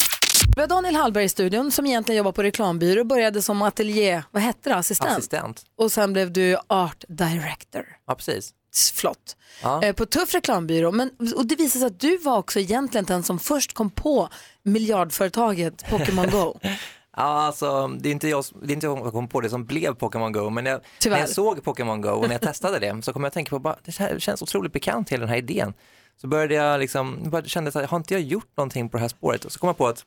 Speaker 1: Vi har Daniel Hallberg i studion som egentligen jobbar på reklambyrå, började som ateljé, vad hette det, assistent?
Speaker 14: Assistent.
Speaker 1: Och sen blev du art director.
Speaker 14: Ja, precis.
Speaker 1: Flott.
Speaker 14: Ja.
Speaker 1: Eh, På Tuff reklambyrå. Men, och det visade sig att du var också egentligen den som först kom på miljardföretaget Pokémon Go.
Speaker 14: Ja, alltså, det är inte jag, det är inte jag som kom på det som blev Pokémon Go, men jag, när jag såg Pokémon Go och när jag testade det så kom jag att tänka på bara, det här känns otroligt bekant hela den här idén. Så började jag liksom, bara kände att har inte jag gjort någonting på det här spåret? Och så kom jag på att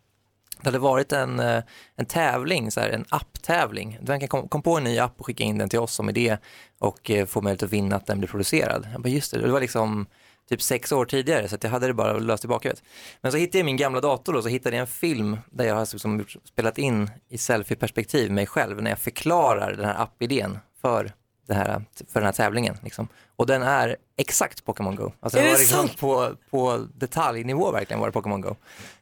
Speaker 14: det hade varit en, eh, en tävling, så här, en apptävling. Man kan kom, kom på en ny app och skicka in den till oss som idé och eh, få möjlighet att vinna att den blir producerad. Jag bara, just det, det var liksom typ sex år tidigare så jag hade det bara löst i bakhuvudet. Men så hittade jag min gamla dator och så hittade jag en film där jag har liksom spelat in i selfie-perspektiv mig själv när jag förklarar den här appidén för det här, för den här tävlingen. Liksom. Och den är exakt Pokémon Go. Alltså,
Speaker 2: Är
Speaker 14: det var liksom
Speaker 2: sant?
Speaker 14: på, på detaljnivå verkligen var det Pokémon Go.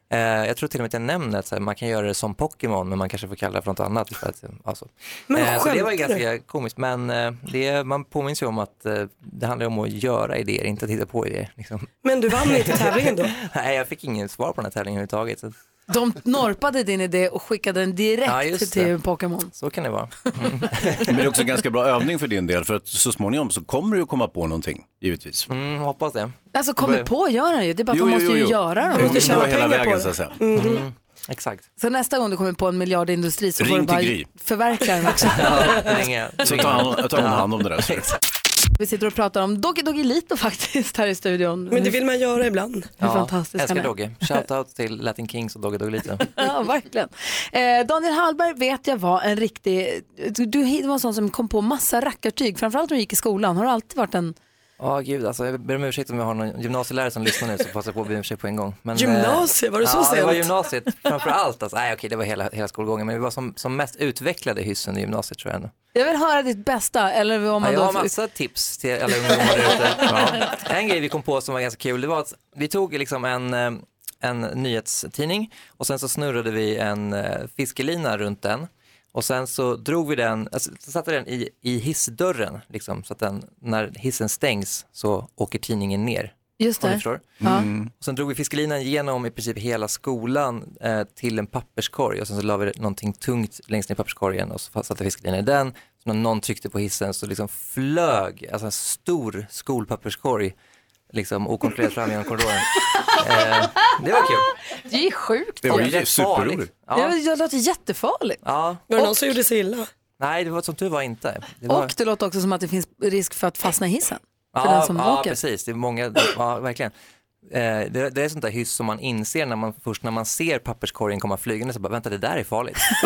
Speaker 14: Eh, jag tror till och med att jag nämner att man kan göra det som Pokémon men man kanske får kalla det för något annat. För att, alltså.
Speaker 2: Men
Speaker 14: eh, så det var ganska komiskt men eh, det, man påminns ju om att det handlar om att göra idéer, inte att hitta på idéer. Liksom.
Speaker 2: Men du vann inte tävlingen då?
Speaker 14: Nej, jag fick ingen svar på den här tävlingen överhuvudtaget.
Speaker 1: De norpade din idé och skickade den direkt
Speaker 3: Ja,
Speaker 1: till
Speaker 3: det.
Speaker 1: Pokémon.
Speaker 14: så kan det vara.
Speaker 3: Men det är också en ganska bra övning för din del för att så småningom så kommer du att komma på någonting, givetvis.
Speaker 14: Mm, hoppas det.
Speaker 1: Alltså kommer på gör han ju, det är bara att
Speaker 3: Jo, jo,
Speaker 1: måste
Speaker 3: jo,
Speaker 1: ju
Speaker 3: jo.
Speaker 1: göra dem.
Speaker 3: Du måste tjäna hela vägen så att säga.
Speaker 14: Mm. Exakt.
Speaker 1: Så nästa gång du kommer på en miljardindustri så
Speaker 3: Ring
Speaker 1: får du bara
Speaker 3: Gry.
Speaker 1: förverkliga den också.
Speaker 3: Så tar han, tar hand om det där.
Speaker 1: Vi sitter och pratar om Doggy Doggelito faktiskt här i studion.
Speaker 2: Men det vill man göra ibland.
Speaker 1: Hur fantastisk
Speaker 14: älskar
Speaker 1: han är.
Speaker 14: Dogge. Shoutout till Latin Kings och Dogge Doggelito.
Speaker 1: Ja, verkligen. Eh, Daniel Hallberg vet jag var en riktig, du, du var en sån som kom på massa rackartyg, framförallt när du gick i skolan. Har du alltid varit en,
Speaker 14: Ja, gud alltså. Jag ber om ursäkt om jag har någon gymnasielärare som lyssnar nu så passar jag på att be om ursäkt på en gång. Men,
Speaker 2: Gymnasiet, var det så
Speaker 14: ja, det var
Speaker 2: sent?
Speaker 14: gymnasiet framför allt. Alltså. Nej, okej, det var hela, hela skolgången. Men vi var som, som mest utvecklade hyssen i gymnasiet tror jag ändå.
Speaker 1: jag vill höra ditt bästa, eller om
Speaker 14: Ja,
Speaker 1: man
Speaker 14: jag
Speaker 1: då...
Speaker 14: har massa tips till alla ungdomar ute. Ja. En grej vi kom på som var ganska kul, det var att vi tog liksom en, eh, en nyhetstidning och sen så snurrade vi en eh, fiskelina runt den och sen så drog vi den, alltså, så satte vi den i, i hissdörren, liksom, så att den, när hissen stängs så åker tidningen ner.
Speaker 1: Just det.
Speaker 14: förstår.
Speaker 1: Ja.
Speaker 14: Och sen drog vi fiskelinan genom i princip hela skolan eh, till en papperskorg och sen så la vi någonting tungt längst ner i papperskorgen och så satte fiskelinan i den. Så när någon tryckte på hissen så liksom flög alltså en stor skolpapperskorg liksom okontrollerat fram genom korridoren. eh, det var kul.
Speaker 1: Det är sjukt.
Speaker 3: Det var ju
Speaker 14: rätt
Speaker 3: superroligt.
Speaker 14: farligt.
Speaker 1: Det,
Speaker 14: Ja.
Speaker 1: var- det låter jättefarligt.
Speaker 14: Ja.
Speaker 2: Var det någon som gjorde sig illa?
Speaker 14: Nej, det var som tur var inte. Det var...
Speaker 1: Och det låter också som att det finns risk för att fastna i hissen. För
Speaker 14: ja,
Speaker 1: den som
Speaker 14: ja,
Speaker 1: åker.
Speaker 14: precis. Det är många, ja, verkligen. Eh, det, det är sånt där hyss som man inser när man, först när man ser papperskorgen komma flygande så bara, vänta det där är farligt.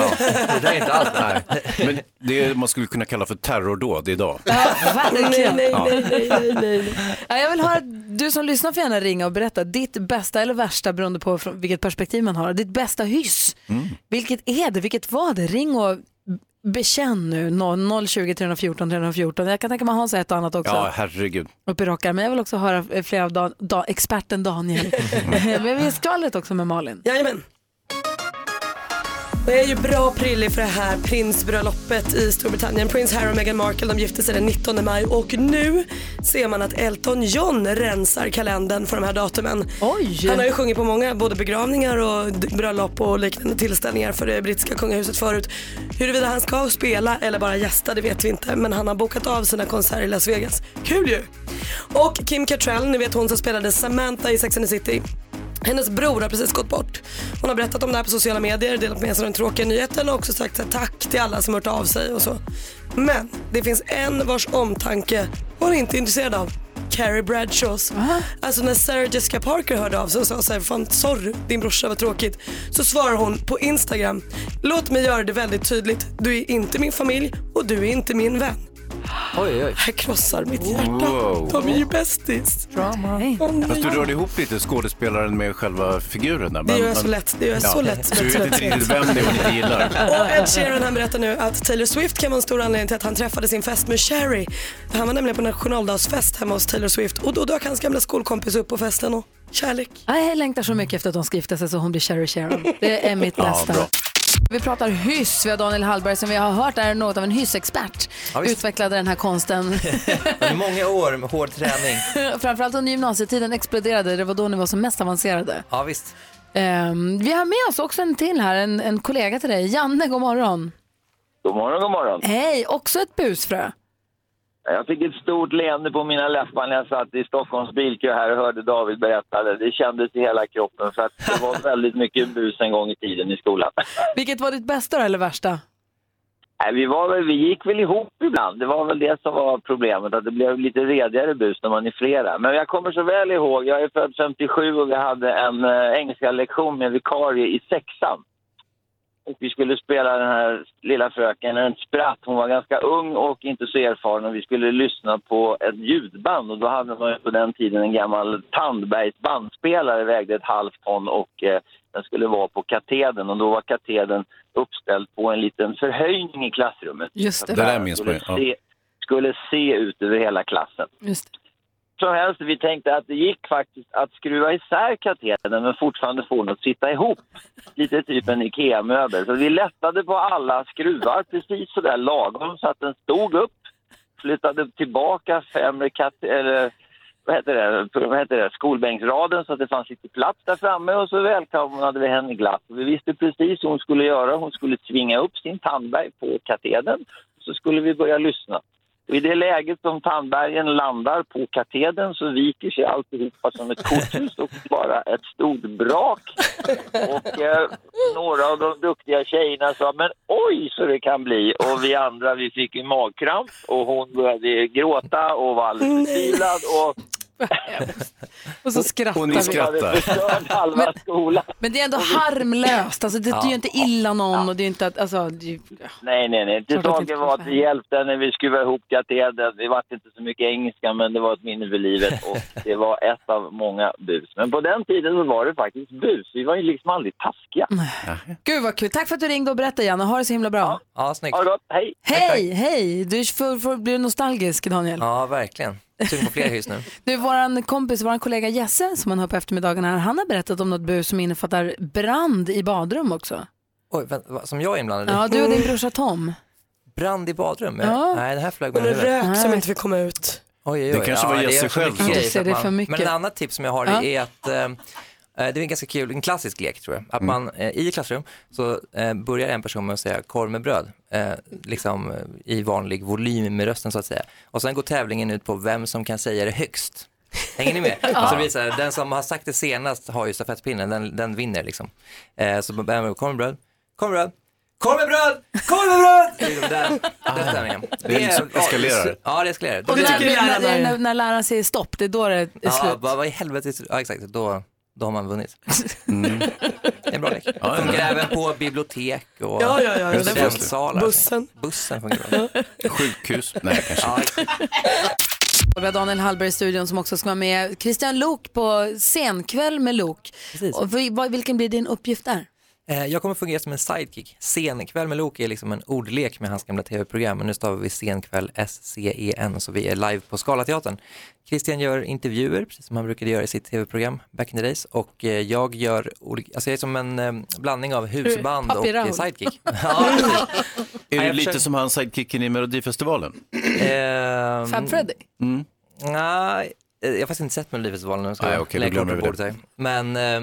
Speaker 14: det där är inte alls det här.
Speaker 3: Men det är, man skulle kunna kalla för terrordåd idag.
Speaker 1: Verkligen.
Speaker 2: Nej,
Speaker 3: Ja.
Speaker 2: nej, nej, nej, nej.
Speaker 1: Ja, jag vill höra, du som lyssnar får gärna ringa och berätta ditt bästa eller värsta beroende på från vilket perspektiv man har. Ditt bästa hyss. Vilket är det? Vilket var det? Ring och bekänn nu. 0 020 314 314. Jag kan tänka mig Hans ett och annat också.
Speaker 3: Ja, herregud.
Speaker 1: Uppe i rockar. Men jag vill också höra fler av Dan, Dan, experten Daniel. Men vi har skvallret också med Malin.
Speaker 2: Jajamän. Och jag är ju bra prillig för det här prinsbröllopet i Storbritannien. Prins Harry och Meghan Markle de gifte sig den 19 maj och nu ser man att Elton John rensar kalendern för de här datumen.
Speaker 1: Oj!
Speaker 2: Han har ju sjungit på många både begravningar och bröllop och liknande tillställningar för det brittiska kungahuset förut. Huruvida han ska spela eller bara gästa det vet vi inte men han har bokat av sina konserter i Las Vegas. Kul ju! Och Kim Cattrall, ni vet hon som spelade Samantha i Sex and the City. Hennes bror har precis gått bort. Hon har berättat om det här på sociala medier, delat med sig av den tråkiga nyheten och också sagt tack till alla som hört av sig och så. Men det finns en vars omtanke hon är inte intresserad av. Carrie Bradshaws. Alltså när Sarah Jessica Parker hörde av sig och sa så här, fan sorry din brorsa var tråkigt. Så svarar hon på Instagram, låt mig göra det väldigt tydligt. Du är inte min familj och du är inte min vän.
Speaker 14: Oj, oj.
Speaker 2: Det krossar mitt hjärta.
Speaker 3: Wow.
Speaker 2: De är ju bästis.
Speaker 1: Drama.
Speaker 3: Fast du rörde ihop lite skådespelaren med själva figuren där.
Speaker 2: Det
Speaker 3: men-
Speaker 2: gör jag så
Speaker 3: men-
Speaker 2: lätt. Det gör jag så lätt.
Speaker 3: Så du vet inte riktigt vem det är hon inte gillar.
Speaker 2: Och Ed Sheeran han berättar nu att Taylor Swift kan vara en stor anledning till att han träffade sin fest med Cherry. Han var nämligen på nationaldagsfest hemma hos Taylor Swift och då dök hans gamla skolkompis upp på festen och kärlek.
Speaker 1: Jag längtar så mycket efter att de ska gifta sig så hon blir Sherry Sharon. Det är mitt
Speaker 3: Ja,
Speaker 1: nästa.
Speaker 3: bra.
Speaker 1: Vi pratar hyss. Vi har Daniel Hallberg som vi har hört är något av en hyssexpert.
Speaker 14: Ja, visst.
Speaker 1: Utvecklade den här konsten.
Speaker 14: Under många år med hård träning.
Speaker 1: Framförallt under gymnasietiden exploderade. Det var då ni var som mest avancerade.
Speaker 14: Ja, visst.
Speaker 1: Ehm, vi har med oss också en till här, en, en kollega till dig. Janne, god morgon.
Speaker 15: God morgon, god morgon.
Speaker 1: Hej, också ett busfrö.
Speaker 15: Jag fick ett stort leende på mina läppar när jag satt i Stockholms bilkö här och hörde David berätta det. Det kändes i hela kroppen för att det var väldigt mycket bus en gång i tiden i skolan.
Speaker 1: Vilket var ditt bästa eller värsta?
Speaker 15: Nej, vi, var vi gick väl ihop ibland. Det var väl det som var problemet, att det blev lite redigare bus när man är flera. Men jag kommer så väl ihåg, jag är född 57 och vi hade en eh, engelska lektion med vikarie i sexan. Och vi skulle spela den här lilla fröken, en spratt. Hon var ganska ung och inte så erfaren och vi skulle lyssna på ett ljudband och då hade man på den tiden en gammal Tandbergs bandspelare, vägde ett halvt ton och eh, den skulle vara på katedern och då var katedern uppställd på en liten förhöjning i klassrummet.
Speaker 1: Just
Speaker 3: det. Det där minns man ju,
Speaker 15: Skulle
Speaker 3: ja.
Speaker 15: se, skulle se ut över hela klassen.
Speaker 1: Just.
Speaker 15: Som helst, vi tänkte att det gick faktiskt att skruva isär katedern men fortfarande få den att sitta ihop. Lite typ en IKEA-möbel. Så vi lättade på alla skruvar precis sådär lagom så att den stod upp. Flyttade tillbaka fem kat- eller, vad heter det, vad heter det, skolbänksraden så att det fanns lite plats där framme och så välkomnade vi henne glatt. Vi visste precis hur hon skulle göra. Hon skulle tvinga upp sin tandberg på katedern så skulle vi börja lyssna. Och I det läget som tandbergen landar på katedern så viker sig alltihopa som ett korthus och bara ett stort brak. Och eh, några av de duktiga tjejerna sa men oj så det kan bli. Och vi andra vi fick en magkramp och hon började gråta och var alldeles förtvivlad. Och
Speaker 1: Och så skrattar
Speaker 3: Och ni skrattar.
Speaker 15: halva skolan.
Speaker 1: Men det är ändå harmlöst, alltså, det, det är ju inte illa någon och det är inte att, alltså, det,
Speaker 15: Nej, nej, nej.
Speaker 1: Det
Speaker 15: saken var att det hjälpte när vi skruvade ihop katedern. Det var inte så mycket engelska, men det var ett minne för livet och det var ett av många bus. Men på den tiden så var det faktiskt bus. Vi var ju liksom aldrig taskiga.
Speaker 1: Gud vad kul, tack för att du ringde och berättade Janne, ha det så himla bra.
Speaker 14: Ja, snyggt.
Speaker 15: Ha det gott, hej!
Speaker 1: Hej, hej, du får, får, blir nostalgisk Daniel.
Speaker 14: Ja, verkligen. Sugen på fler hus nu.
Speaker 1: Du, våran kompis, våran kollega Jesse som man hör på eftermiddagarna här, han har berättat om något bus som innefattar brand i badrum också.
Speaker 14: Oj, vänta, som jag är inblandad i?
Speaker 1: Ja, du och din brorsa Tom.
Speaker 14: Brand i badrum?
Speaker 1: Ja.
Speaker 14: Nej, det här flög
Speaker 2: en
Speaker 14: huvudet.
Speaker 2: rök som inte fick komma ut.
Speaker 14: Oj, oj,
Speaker 3: Det
Speaker 14: oj.
Speaker 3: kanske var Jesse själv som-
Speaker 14: att
Speaker 1: det är för mycket.
Speaker 14: Men ett annat tips som jag har
Speaker 1: Ja.
Speaker 14: är att eh, det är en ganska kul, en klassisk lek tror jag. Att man eh, i klassrum så eh, börjar en person med att säga korv med bröd, eh, liksom eh, i vanlig volym med rösten så att säga. Och sen går tävlingen ut på vem som kan säga det högst. Hänger ni med? Så det så här, den som har sagt det senast har ju stafettpinnen, den, den vinner liksom. Eh, så börjar man med korv med bröd, korv med bröd, korv med bröd, korv med bröd! Det är liksom den, den stämningen.
Speaker 3: Det är liksom eskalerar.
Speaker 14: Ja, det eskalerar.
Speaker 1: Och
Speaker 2: det
Speaker 1: när, när,
Speaker 2: är-
Speaker 1: när, när läraren säger stopp, det är då det är
Speaker 14: Ja,
Speaker 1: slut.
Speaker 14: vad, vad i helvete, ja exakt, då, då har man vunnit.
Speaker 3: Mm.
Speaker 14: Det är en bra lek.
Speaker 3: Ja,
Speaker 14: funkar
Speaker 3: ja.
Speaker 14: även på bibliotek och
Speaker 2: Ja, ja, ja.
Speaker 14: Studentsalar.
Speaker 2: Bussen.
Speaker 14: Bussen funkar bra.
Speaker 3: Sjukhus? Nej, kanske
Speaker 1: vi har Daniel Hallberg i studion som också ska vara med. Christian Lok på scenkväll med Lok.
Speaker 14: Precis.
Speaker 1: Och vilken blir din uppgift där?
Speaker 14: Eh, Jag kommer fungera som en sidekick. Scenkväll med Loke är liksom en ordlek med hans gamla tv-program, men nu stavar vi scenkväll S-C-E-N, så vi är live på Scalateatern. Christian gör intervjuer, precis som han brukade göra i sitt tv-program back in the days, och eh, jag gör olika, alltså jag är som en eh, blandning av husband och eh, sidekick. ja.
Speaker 3: Är du lite som han sidekicken i Melodifestivalen?
Speaker 14: Ehm,
Speaker 1: Fab Freddy?
Speaker 3: Mm.
Speaker 14: Nej, eh, jag har faktiskt inte sett Melodifestivalen jag
Speaker 3: då
Speaker 14: lägger
Speaker 3: glömmer
Speaker 14: kort på bordet här. Men eh, eh,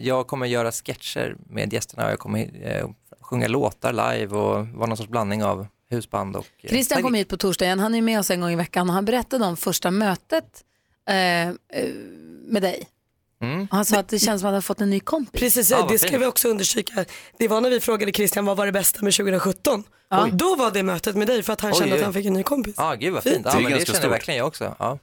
Speaker 14: jag kommer göra sketcher med gästerna och jag kommer eh, sjunga låtar live och vara någon sorts blandning av husband och... eh,
Speaker 1: Christian kom hit på torsdag igen, han är med oss en gång i veckan och han berättade om första mötet eh, eh, med dig.
Speaker 14: Mm.
Speaker 1: Och Han sa att det känns som att han har fått en ny kompis.
Speaker 2: Precis,
Speaker 14: Ja, vad
Speaker 2: det ska
Speaker 14: fint.
Speaker 2: vi också understryka. Det var när vi frågade Christian vad var det bästa med 2017.
Speaker 1: Ja.
Speaker 2: Då var det mötet med dig för att han
Speaker 14: Oj,
Speaker 2: kände
Speaker 14: oj.
Speaker 2: att han fick en ny kompis.
Speaker 14: Ja, gud vad fint.
Speaker 3: Det
Speaker 14: Ja, det
Speaker 3: ganska
Speaker 14: känner verkligen jag också. Ja.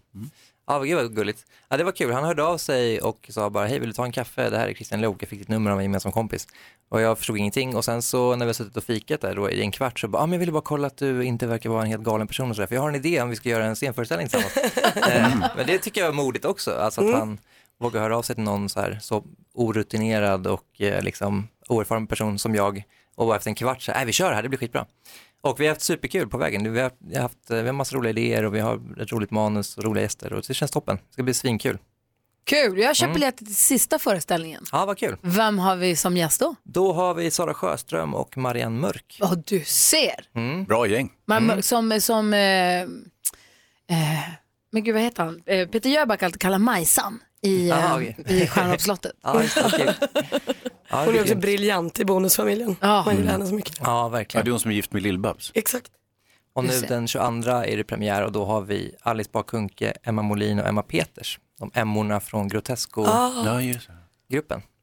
Speaker 14: Ja, gud vad gulligt. Ja, det var kul. Han hörde av sig och sa bara, hej vill du ta en kaffe? Det här är Christian Lok, jag fick ditt nummer av en gemensam kompis. Och jag förstod ingenting och sen så när vi har suttit och fikat där då i en kvart så bara, ah, men jag ville bara kolla att du inte verkar vara en helt galen person och sådär, för jag har en idé om vi ska göra en scenföreställning tillsammans. eh, men det tycker jag är modigt också, alltså att han vågar höra av sig till någon så här så orutinerad och eh, liksom oerfaren person som jag och bara efter en kvart så här, "Nej, vi kör det här, det blir skitbra. Och vi har haft superkul på vägen. Vi har, vi har haft vi har massa roliga idéer och vi har ett roligt manus och roliga gäster och det känns toppen. Det ska bli svinkul.
Speaker 1: Kul, jag köper
Speaker 14: Mm.
Speaker 1: biljetter till sista föreställningen.
Speaker 14: Ja, vad kul.
Speaker 1: Vem har vi som gäst då?
Speaker 14: Då har vi Sara Sjöström och Marianne Mörk.
Speaker 1: Vad du ser.
Speaker 14: Mm.
Speaker 3: Bra gäng.
Speaker 1: Man, Som, som eh, eh, men gud vad heter han? Eh, Peter Jöback alltid kallar Majsan i, eh,
Speaker 14: Ah, okej.
Speaker 1: i Stjärnor på slottet.
Speaker 14: Ja, just det, kul. Ja, det
Speaker 2: Hon är också briljant i Bonusfamiljen.
Speaker 1: Ja.
Speaker 2: Man gillar henne så mycket.
Speaker 14: Ja,
Speaker 3: Ja,
Speaker 14: verkligen.
Speaker 3: det är hon som är gift med Lill-Babs.
Speaker 2: Exakt.
Speaker 14: Och nu den 22 är det premiär och då har vi Alice Bah Kuhnke, Emma Molin och Emma Peters. De emmorna från Grotesco-gruppen.
Speaker 2: Ah,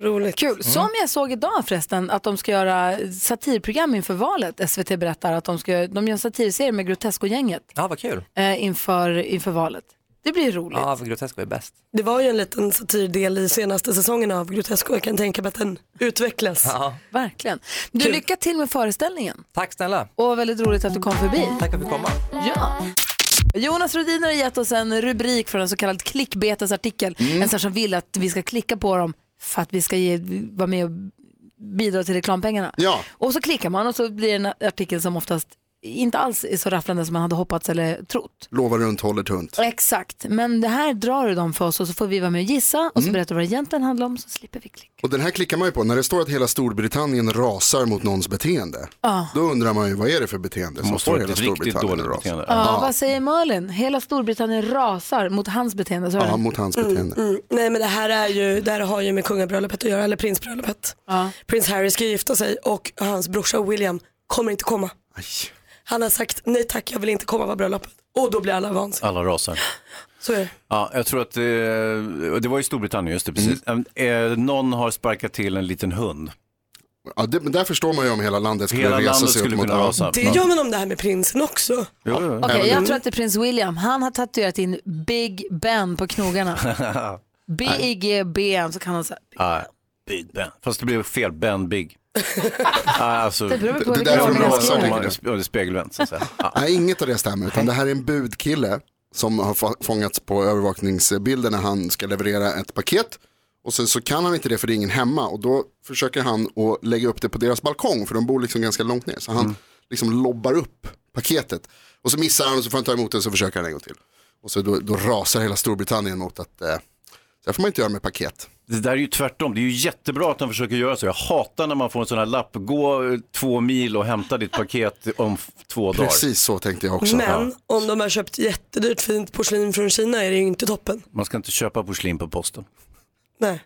Speaker 3: Ja,
Speaker 2: roligt.
Speaker 1: Kul. Som jag såg idag förresten att de ska göra satirprogram inför valet. SVT berättar att de, ska, de gör en satirserie med Grotesco-gänget
Speaker 14: Ja, vad kul.
Speaker 1: eh, inför, inför valet. Det blir roligt.
Speaker 14: Ja, för Grotesco är bäst.
Speaker 2: Det var ju en liten satirdel i senaste säsäsongen av Grotesco. Jag kan tänka mig att den utvecklas.
Speaker 14: Ja,
Speaker 1: Verkligen. Du,
Speaker 2: Kul.
Speaker 1: lycka till med föreställningen.
Speaker 14: tack snälla.
Speaker 1: Och väldigt roligt att du kom förbi.
Speaker 14: Tack för att vi komma.
Speaker 1: Ja. Jonas Rhodin har gett oss en rubrik från en så kallad klickbetesartikel. En sån som vill att vi ska klicka på dem för att vi ska ge, vara med och bidra till reklampengarna.
Speaker 5: Ja.
Speaker 1: Och så klickar man och så blir det en artikel som oftast inte alls är så rafflande som man hade hoppats eller trott.
Speaker 5: Lovar runt, håller tunt.
Speaker 1: Exakt, men det här drar du dem för oss och så får vi vara med och gissa och så berättar du vad det egentligen handlar om så slipper vi klicka.
Speaker 5: Och den här klickar man ju på. När det står att hela Storbritannien rasar mot någons beteende.
Speaker 1: Ja.
Speaker 5: Då undrar man ju vad är det för beteende som
Speaker 3: vara
Speaker 5: hela Storbritannien
Speaker 3: dåligt
Speaker 5: att rasa.
Speaker 3: beteende.
Speaker 1: Ja, vad säger Malin? Hela Storbritannien rasar mot hans beteende. Så är
Speaker 5: Ja, mot hans beteende.
Speaker 2: Mm. Nej men det här, är ju, det här har ju med kungabröllopet att göra, eller prinsbröllopet.
Speaker 1: Ja.
Speaker 2: Prins Harry ska gifta sig och hans brorsa William kommer inte komma. Han har sagt nej tack, jag vill inte komma på bröllopet. Och då blir alla vansinniga.
Speaker 3: Alla rasar.
Speaker 2: Så är det.
Speaker 3: Ja, jag tror att eh, det var i Storbritannien, just det, precis. Eh, någon har sparkat till en liten hund.
Speaker 5: Ja, det, men där förstår man ju om hela landet skulle
Speaker 3: Hela
Speaker 5: resa
Speaker 3: landet
Speaker 5: sig
Speaker 3: skulle
Speaker 5: upp mot
Speaker 3: rasa.
Speaker 2: Det gör man om det här med prinsen också.
Speaker 3: Jo, jo.
Speaker 1: Okej, jag tror att det är prins William. Han har tatuerat in Big Ben på knogarna. B-I-G-B-N så kan han säga.
Speaker 3: Big Ben. Fast det blev fel, Ben Big. Ja, alltså,
Speaker 1: Det beror på
Speaker 5: Det är
Speaker 1: vilken
Speaker 5: tänker
Speaker 3: man, det spegelvänt så att säga. Ja.
Speaker 5: Nej, inget av det stämmer. Utan det här är en budkille som har få- fångats på övervakningsbilder när han ska leverera ett paket. Och sen så kan han inte det för det är ingen hemma. Och då försöker han att lägga upp det på deras balkong. För de bor liksom ganska långt ner. Så han liksom lobbar upp paketet. Och så missar han och så får han ta emot det och så försöker han en gång till. Och så då, då rasar hela Storbritannien mot att eh, så här får man inte göra med paket.
Speaker 3: Det där är ju tvärtom. Det är ju jättebra att de försöker göra så. Jag hatar när man får en sån här lapp. Gå två mil och hämta ditt paket om två dagar.
Speaker 5: Precis så tänkte jag också.
Speaker 2: Men om de har köpt jättedyrt fint porslin från Kina är det ju inte toppen.
Speaker 3: Man ska inte köpa porslin på posten.
Speaker 2: Nej.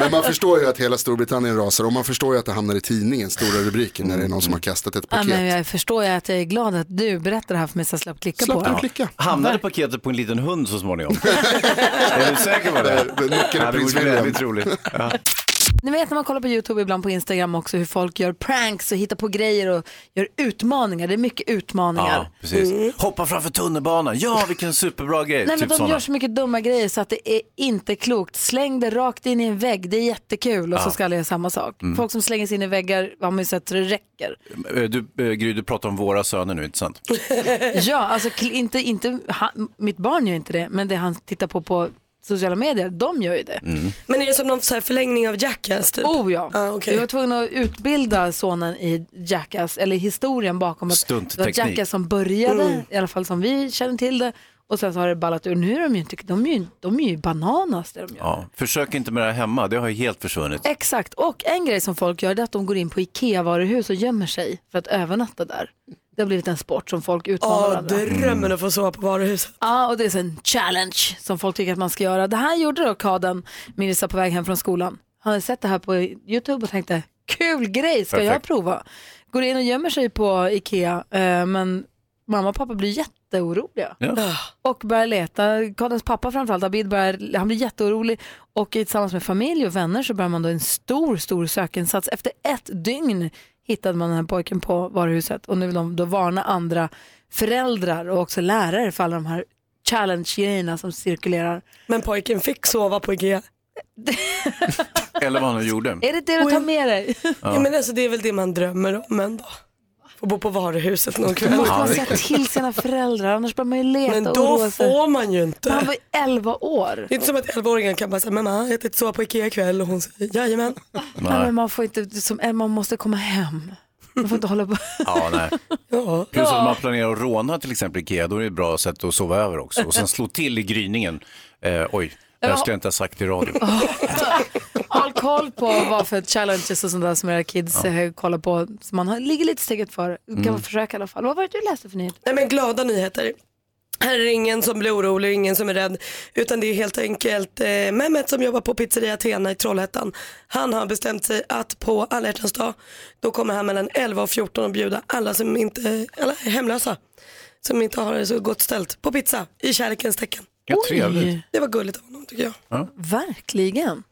Speaker 5: Men man förstår ju att hela Storbritannien rasar och man förstår ju att det hamnar i tidningen, stora rubriker när det är någon som har kastat ett
Speaker 1: Ja,
Speaker 5: paket.
Speaker 1: men jag förstår ju att jag är glad att du berättar det här för mig så jag slapp klicka
Speaker 5: Slapp
Speaker 1: på det.
Speaker 5: klicka?
Speaker 3: Hamnade paketet på en liten hund så småningom? är du säker på det?
Speaker 5: Det- det
Speaker 3: Ja, det
Speaker 5: prins
Speaker 3: vore
Speaker 5: William.
Speaker 3: väldigt roligt. Ja.
Speaker 1: Ni vet när man kollar på YouTube ibland på Instagram också hur folk gör pranks och hittar på grejer och gör utmaningar. Det är mycket utmaningar.
Speaker 3: Ja, precis. Hoppa framför tunnelbanan. Ja, vilken superbra grej.
Speaker 1: Nej, men
Speaker 3: typ
Speaker 1: de
Speaker 3: såna.
Speaker 1: gör så mycket dumma grejer så att det är inte klokt. Släng det rakt in i en vägg, det är jättekul och så ska alla göra samma sak.
Speaker 3: Mm.
Speaker 1: Folk som slänger sig in i väggar har man ju sett så det räcker.
Speaker 3: Eh, Du, eh, Gry, du pratar om våra söner nu, inte sant?
Speaker 1: ja, alltså kl- inte, inte, han, mitt barn gör inte det, men det han tittar på på sociala medier, de gör ju det.
Speaker 3: Mm.
Speaker 2: Men är det som någon så här förlängning av Jackass typ?
Speaker 1: Oh ja.
Speaker 2: Ah, okej.
Speaker 1: Vi var tvungna att utbilda sonen i Jackass, eller historien bakom att det var. Jackass som började,
Speaker 2: Mm.
Speaker 1: i alla fall som vi känner till det. Och sen så har det ballat ur. Nu är de ju inte, de är ju, de är ju bananas det de gör.
Speaker 3: Ja. Försök inte med det här hemma, det har ju helt försvunnit.
Speaker 1: Exakt, och en grej som folk gör är att de går in på IKEA-varuhus och gömmer sig för att övernatta där. Det har blivit en sport som folk utmanar
Speaker 2: Ja,
Speaker 1: varandra.
Speaker 2: drömmen att få sova på varuhuset.
Speaker 1: Ja, och det är en challenge som folk tycker att man ska göra. Det här gjorde då Kaden Mirza på väg hem från skolan. Han hade sett det här på YouTube och tänkte, kul grej, ska jag
Speaker 3: Perfekt.
Speaker 1: prova? Går in och gömmer sig på Ikea, eh, men mamma och pappa blir jätteoroliga.
Speaker 3: Ja.
Speaker 1: Och börjar leta. Kadens pappa framförallt, Abid, börjar, han blir jätteorolig. Och tillsammans med familj och vänner så börjar man då en stor, stor sökinsats. Efter ett dygn hittade man den här pojken på varuhuset och nu vill de då varna andra föräldrar och också lärare för alla de här challenge-grejerna som cirkulerar.
Speaker 2: Men pojken fick sova på Ikea.
Speaker 3: Eller vad han nu gjorde.
Speaker 1: Är det det du tar med dig?
Speaker 2: Ja. men alltså, det är väl det man drömmer om ändå. Få bo på varuhuset någon
Speaker 1: Då
Speaker 2: kväll.
Speaker 1: måste man säga till sina föräldrar, annars börjar man ju leta
Speaker 2: Men
Speaker 1: och
Speaker 2: då får man ju inte.
Speaker 1: Men han var ju 11 år.
Speaker 2: Det är inte som att 11-åringen kan bara säga, mamma jag tänkte sova på Ikea ikväll och hon säger jajamän.
Speaker 1: Nej. Men man, får inte, som, man måste komma hem. Man får inte hålla på.
Speaker 3: Ja, nej.
Speaker 2: Ja.
Speaker 3: Plus att man planerar att råna till exempel Ikea, då är det ett bra sätt att sova över också. Och sen slå till i gryningen. Eh, oj, det här skulle jag inte ha sagt i radio.
Speaker 1: Koll på vad för challenges och sånt där som era kids eh, kollar på. Så man har, ligger lite steget före. Kan
Speaker 3: Mm.
Speaker 1: man försöka i alla fall. Vad var det du läste för nyhet?
Speaker 2: Nej men glada nyheter. Här är det ingen som blir orolig, ingen som är rädd. Utan det är helt enkelt eh, Mehmet som jobbar på pizzeria Athena i Trollhättan. Han har bestämt sig att på alla hjärtans dag, då kommer han mellan 11 och 14 och bjuda alla som inte, alla är hemlösa. Som inte har det så gott ställt på pizza i kärlekens tecken.
Speaker 3: Ja, trevligt.
Speaker 2: Det var gulligt av honom tycker jag.
Speaker 1: Verkligen.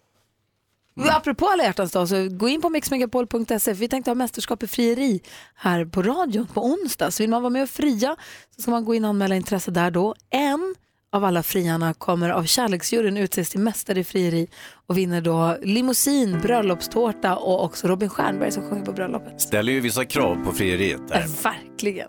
Speaker 1: Apropå alla hjärtans dag, så gå in på mixmegapol.se. Vi tänkte ha mästerskap i frieri här på radion på onsdag. Så vill man vara med och fria så ska man gå in och anmäla intresse där då. En av alla friarna kommer av kärleksjuryn utses till mästare i frieri och vinner då limousin, bröllopstårta och också Robin Stjernberg som sjunger på bröllopet.
Speaker 3: Ställer ju vissa krav på frieriet
Speaker 1: Ja,
Speaker 3: där.
Speaker 1: verkligen.